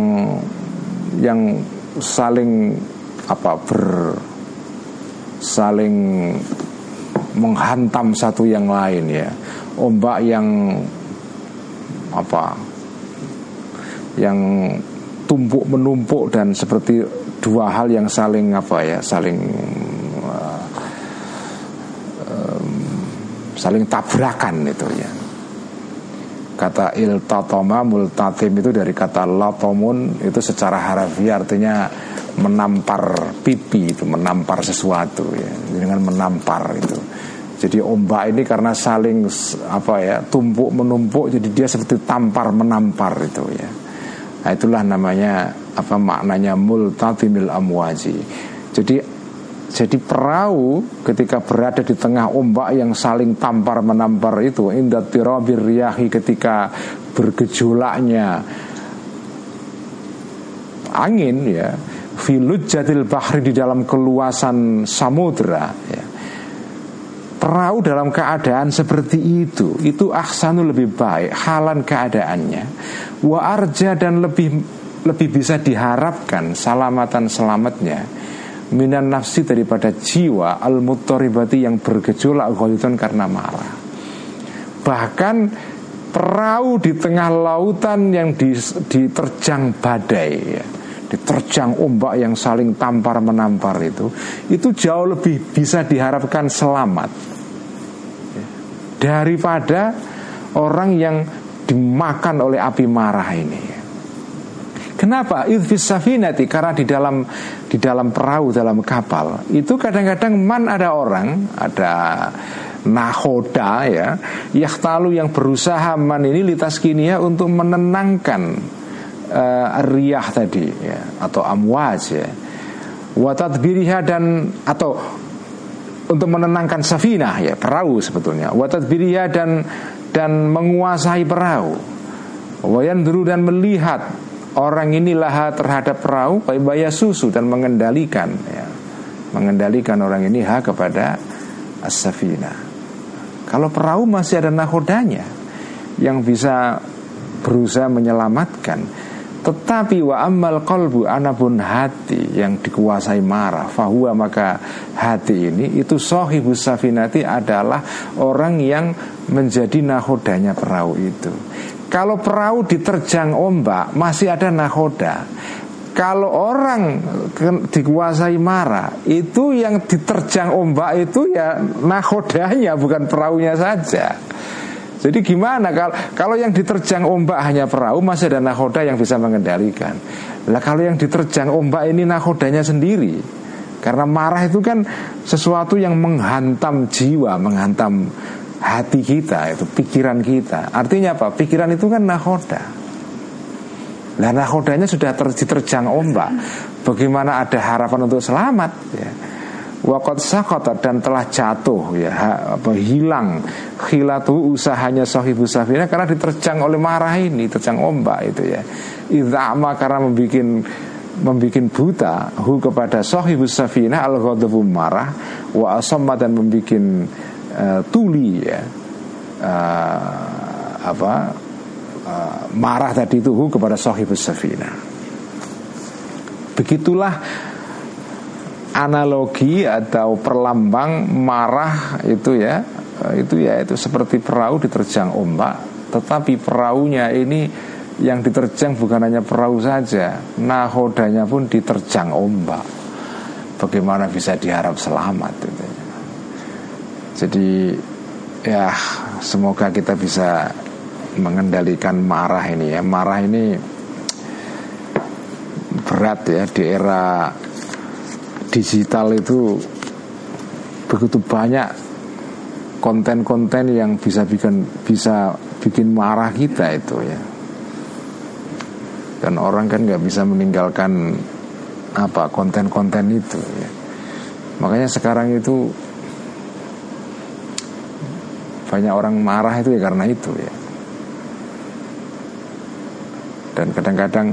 yang saling apa ber saling menghantam satu yang lain ya. Ombak yang apa yang tumpuk menumpuk dan seperti dua hal yang saling apa ya saling uh, um, saling tabrakan itu ya kata iltatoma multatim itu dari kata latomun itu secara harafiah artinya menampar pipi itu menampar sesuatu ya dengan menampar itu jadi ombak ini karena saling apa ya tumpuk menumpuk jadi dia seperti tampar menampar itu ya. Nah, itulah namanya apa maknanya multatimil amwaji. Jadi jadi perahu ketika berada di tengah ombak yang saling tampar menampar itu indat tirabir ketika bergejolaknya. Angin ya filut jadil bahri di dalam keluasan samudra ya. Perahu dalam keadaan seperti itu itu ahsanu lebih baik halan keadaannya. Wa arja dan lebih lebih bisa diharapkan salamatan selamatnya minan nafsi daripada jiwa al mutoribati yang bergejolak ghaitun karena marah bahkan perahu di tengah lautan yang diterjang badai ya, diterjang ombak yang saling tampar menampar itu itu jauh lebih bisa diharapkan selamat daripada orang yang dimakan oleh api marah ini. Kenapa? Idfis safinati karena di dalam di dalam perahu dalam kapal. Itu kadang-kadang man ada orang ada nahoda ya yahtalu yang berusaha man ini litas kinia untuk menenangkan uh, riyah tadi ya atau amwaj ya. Watadbiriha dan atau untuk menenangkan safinah ya perahu sebetulnya. Watadbiriya dan dan menguasai perahu. Wayan dulu dan melihat orang inilah terhadap perahu bayar susu dan mengendalikan ya. Mengendalikan orang ini ha kepada as-safina. Kalau perahu masih ada nahodanya yang bisa berusaha menyelamatkan tetapi wa amal kolbu anapun hati yang dikuasai marah Fahuwa maka hati ini itu sohibus safinati adalah orang yang menjadi nahodanya perahu itu Kalau perahu diterjang ombak masih ada nahoda kalau orang dikuasai marah itu yang diterjang ombak itu ya nahodanya bukan perahunya saja jadi gimana kalau kalau yang diterjang ombak hanya perahu masih ada nahoda yang bisa mengendalikan. Lah kalau yang diterjang ombak ini nahodanya sendiri. Karena marah itu kan sesuatu yang menghantam jiwa, menghantam hati kita, itu pikiran kita. Artinya apa? Pikiran itu kan nahoda. Lah nahodanya sudah diterjang ombak. Bagaimana ada harapan untuk selamat? Ya. Wakot sakota dan telah jatuh ya apa hilang khilatu usahanya sahibu safina karena diterjang oleh marah ini terjang ombak itu ya idama karena membuat membuat buta hu kepada sahibu safina al ghadabu marah wa asamma dan membuat uh, tuli ya. Uh, apa uh, marah tadi itu hu kepada sahibu safina. Begitulah analogi atau perlambang marah itu ya. Itu ya itu seperti perahu diterjang ombak. Tetapi perahunya ini yang diterjang bukan hanya perahu saja nahodanya pun diterjang ombak. Bagaimana bisa diharap selamat itu jadi ya semoga kita bisa mengendalikan marah ini ya. Marah ini berat ya di era digital itu begitu banyak konten-konten yang bisa bikin bisa bikin marah kita itu ya. Dan orang kan nggak bisa meninggalkan apa konten-konten itu ya. Makanya sekarang itu banyak orang marah itu ya karena itu ya. Dan kadang-kadang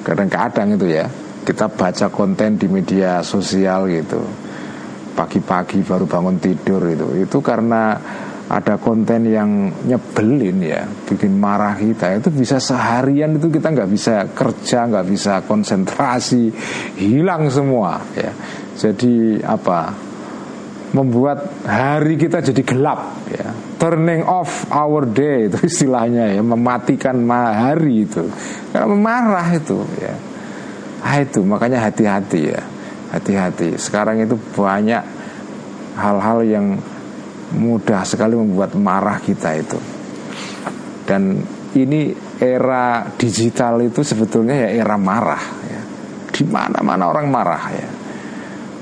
kadang-kadang itu ya kita baca konten di media sosial gitu. Pagi-pagi baru bangun tidur itu itu karena ada konten yang nyebelin ya bikin marah kita. Itu bisa seharian itu kita nggak bisa kerja nggak bisa konsentrasi hilang semua ya. Jadi apa membuat hari kita jadi gelap ya turning off our day itu istilahnya ya mematikan hari itu karena memarah itu ya ah itu makanya hati-hati ya hati-hati sekarang itu banyak hal-hal yang mudah sekali membuat marah kita itu. Dan ini era digital itu sebetulnya ya era marah ya. Di mana-mana orang marah ya.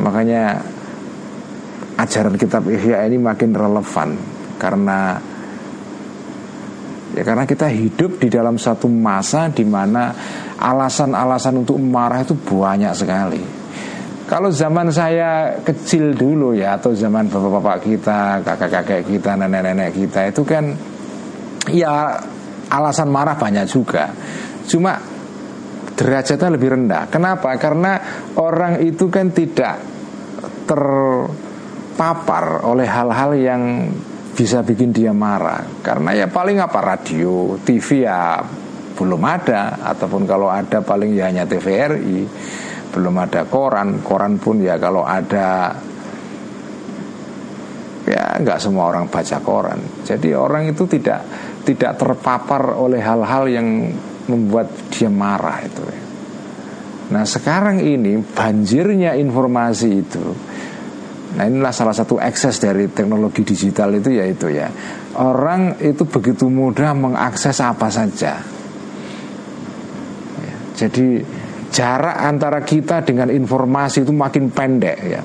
Makanya ajaran kitab Ihya ini makin relevan karena ya karena kita hidup di dalam satu masa di mana alasan-alasan untuk marah itu banyak sekali. Kalau zaman saya kecil dulu ya Atau zaman bapak-bapak kita Kakak-kakek kita, nenek-nenek kita Itu kan Ya alasan marah banyak juga Cuma derajatnya lebih rendah Kenapa? Karena orang itu kan tidak terpapar oleh hal-hal yang bisa bikin dia marah. Karena ya paling apa radio, TV ya belum ada. Ataupun kalau ada paling ya hanya TVRI belum ada koran. Koran pun ya kalau ada ya nggak semua orang baca koran. Jadi orang itu tidak tidak terpapar oleh hal-hal yang membuat dia marah itu. Nah sekarang ini banjirnya informasi itu nah inilah salah satu ekses dari teknologi digital itu yaitu ya orang itu begitu mudah mengakses apa saja. Ya, jadi jarak antara kita dengan informasi itu makin pendek ya.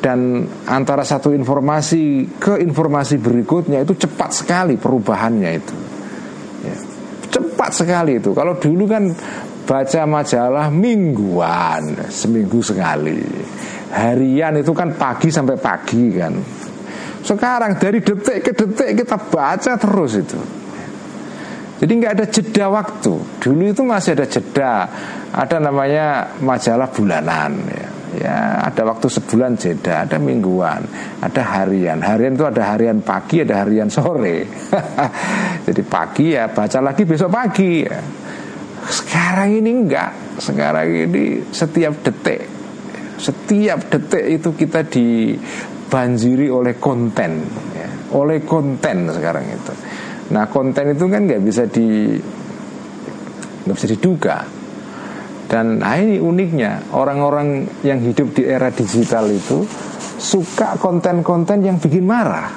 Dan antara satu informasi ke informasi berikutnya itu cepat sekali perubahannya itu. Ya. cepat sekali itu. Kalau dulu kan baca majalah mingguan seminggu sekali harian itu kan pagi sampai pagi kan sekarang dari detik ke detik kita baca terus itu jadi nggak ada jeda waktu. Dulu itu masih ada jeda, ada namanya majalah bulanan. Ya. ya, ada waktu sebulan jeda, ada mingguan, ada harian. Harian itu ada harian pagi, ada harian sore. Jadi pagi ya baca lagi besok pagi. Ya. Sekarang ini enggak. Sekarang ini setiap detik, setiap detik itu kita dibanjiri oleh konten, ya. oleh konten sekarang itu. Nah konten itu kan nggak bisa di nggak bisa diduga. Dan nah ini uniknya orang-orang yang hidup di era digital itu suka konten-konten yang bikin marah.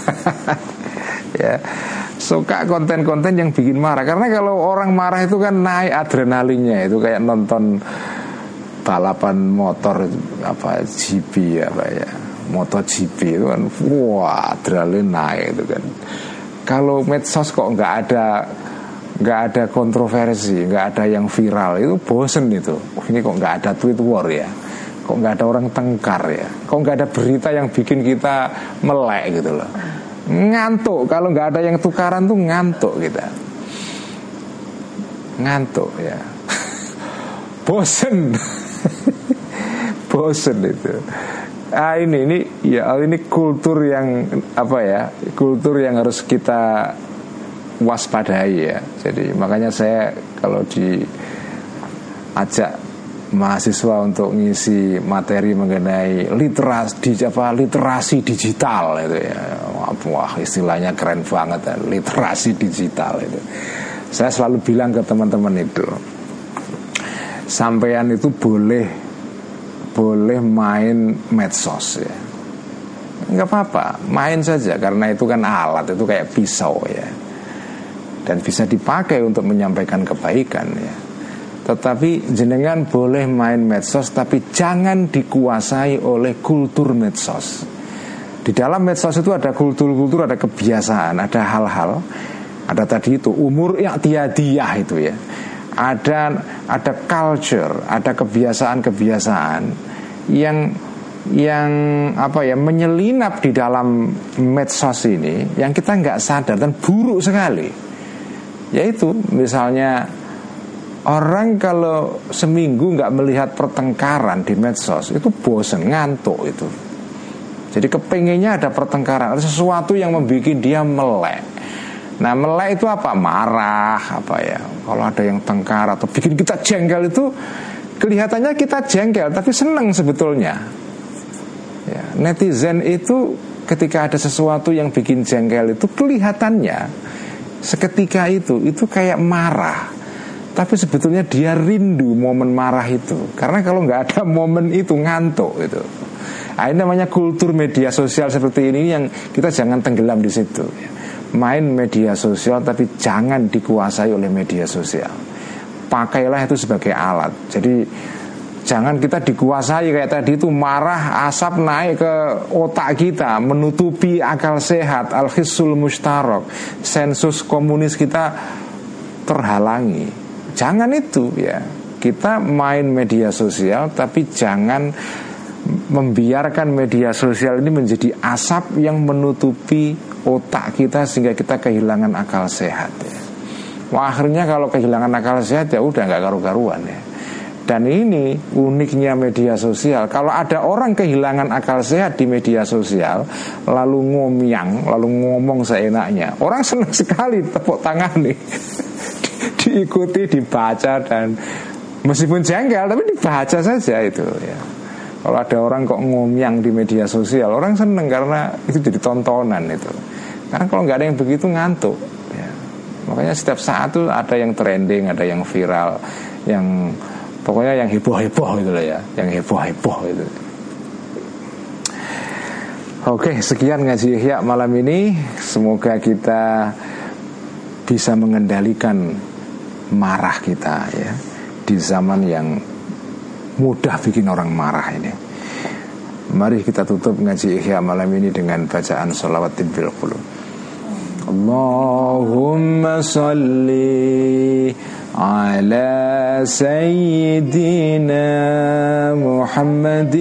ya suka konten-konten yang bikin marah karena kalau orang marah itu kan naik adrenalinnya itu kayak nonton balapan motor apa GP apa ya MotoGP itu kan wah adrenalin naik itu kan kalau medsos kok nggak ada nggak ada kontroversi, nggak ada yang viral itu bosen itu. Ini kok nggak ada tweet war ya, kok nggak ada orang tengkar ya, kok nggak ada berita yang bikin kita melek gitu loh. Ngantuk. Kalau nggak ada yang tukaran tuh ngantuk kita, ngantuk ya, bosen, bosen itu. Ah ini ini ya ini kultur yang apa ya kultur yang harus kita waspadai ya. Jadi makanya saya kalau diajak mahasiswa untuk ngisi materi mengenai literasi di apa literasi digital itu ya. Wah istilahnya keren banget ya, literasi digital itu. Saya selalu bilang ke teman-teman itu sampean itu boleh boleh main medsos ya. Nggak apa-apa main saja karena itu kan alat itu kayak pisau ya. Dan bisa dipakai untuk menyampaikan kebaikan ya tetapi jenengan boleh main medsos tapi jangan dikuasai oleh kultur medsos. Di dalam medsos itu ada kultur-kultur ada kebiasaan ada hal-hal. Ada tadi itu umur yang tiadiah itu ya. Ada ada culture, ada kebiasaan-kebiasaan yang yang apa ya menyelinap di dalam medsos ini yang kita nggak sadar dan buruk sekali. Yaitu misalnya orang kalau seminggu nggak melihat pertengkaran di medsos itu bosen ngantuk itu. Jadi kepengennya ada pertengkaran ada sesuatu yang membuat dia melek. Nah melek itu apa? Marah apa ya? Kalau ada yang tengkar atau bikin kita jengkel itu kelihatannya kita jengkel tapi seneng sebetulnya. Ya, netizen itu ketika ada sesuatu yang bikin jengkel itu kelihatannya seketika itu itu kayak marah tapi sebetulnya dia rindu momen marah itu. Karena kalau nggak ada momen itu ngantuk itu nah, ini namanya kultur media sosial seperti ini yang kita jangan tenggelam di situ. Main media sosial tapi jangan dikuasai oleh media sosial. Pakailah itu sebagai alat. Jadi Jangan kita dikuasai kayak tadi itu marah asap naik ke otak kita menutupi akal sehat al khisul mustarok sensus komunis kita terhalangi. Jangan itu ya. Kita main media sosial tapi jangan membiarkan media sosial ini menjadi asap yang menutupi otak kita sehingga kita kehilangan akal sehat ya. Wah, akhirnya kalau kehilangan akal sehat ya udah nggak karu-karuan ya. Dan ini uniknya media sosial. Kalau ada orang kehilangan akal sehat di media sosial, lalu ngomyang, lalu ngomong seenaknya, orang senang sekali tepuk tangan nih, diikuti, dibaca dan meskipun jengkel, tapi dibaca saja itu ya. Kalau ada orang kok ngomyang di media sosial, orang seneng karena itu jadi tontonan itu. Karena kalau nggak ada yang begitu ngantuk. Ya. Makanya setiap saat tuh ada yang trending, ada yang viral, yang Pokoknya yang heboh-heboh gitu loh ya Yang heboh-heboh itu Oke sekian ngaji Ihya malam ini Semoga kita bisa mengendalikan marah kita ya Di zaman yang mudah bikin orang marah ini Mari kita tutup ngaji Ihya malam ini dengan bacaan sholawat bil qulub Allahumma salli على سيدنا محمد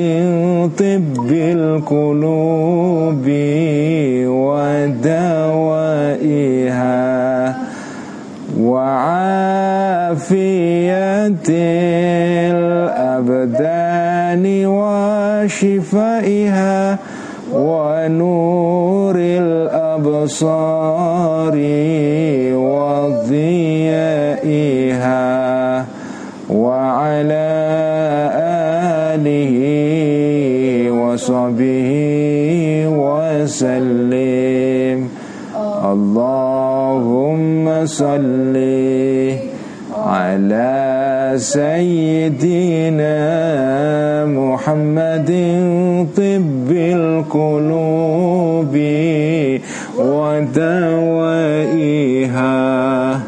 طب القلوب ودوائها وعافية الأبدان وشفائها ونور الأبصار وضيائها وعلى آله وصحبه وسلم. صلِّ على سيدنا محمد طب القلوب ودوائها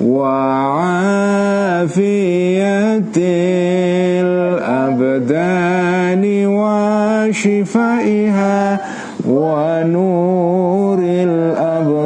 وعافية الأبدان وشفائها ونور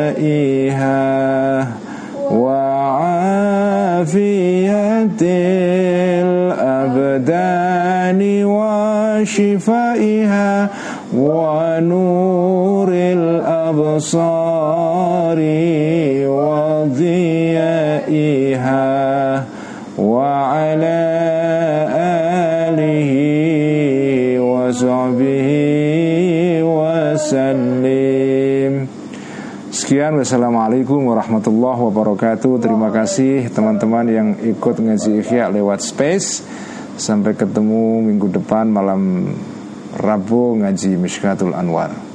ودوائها وعافية الأبدان وشفائها ونور الأبصار وضيائها وعلى آله وصحبه وسلم. Sekian Wassalamualaikum warahmatullahi wabarakatuh. Terima kasih teman-teman yang ikut ngaji ikhya lewat space. Sampai ketemu minggu depan malam Rabu ngaji Mishkatul Anwar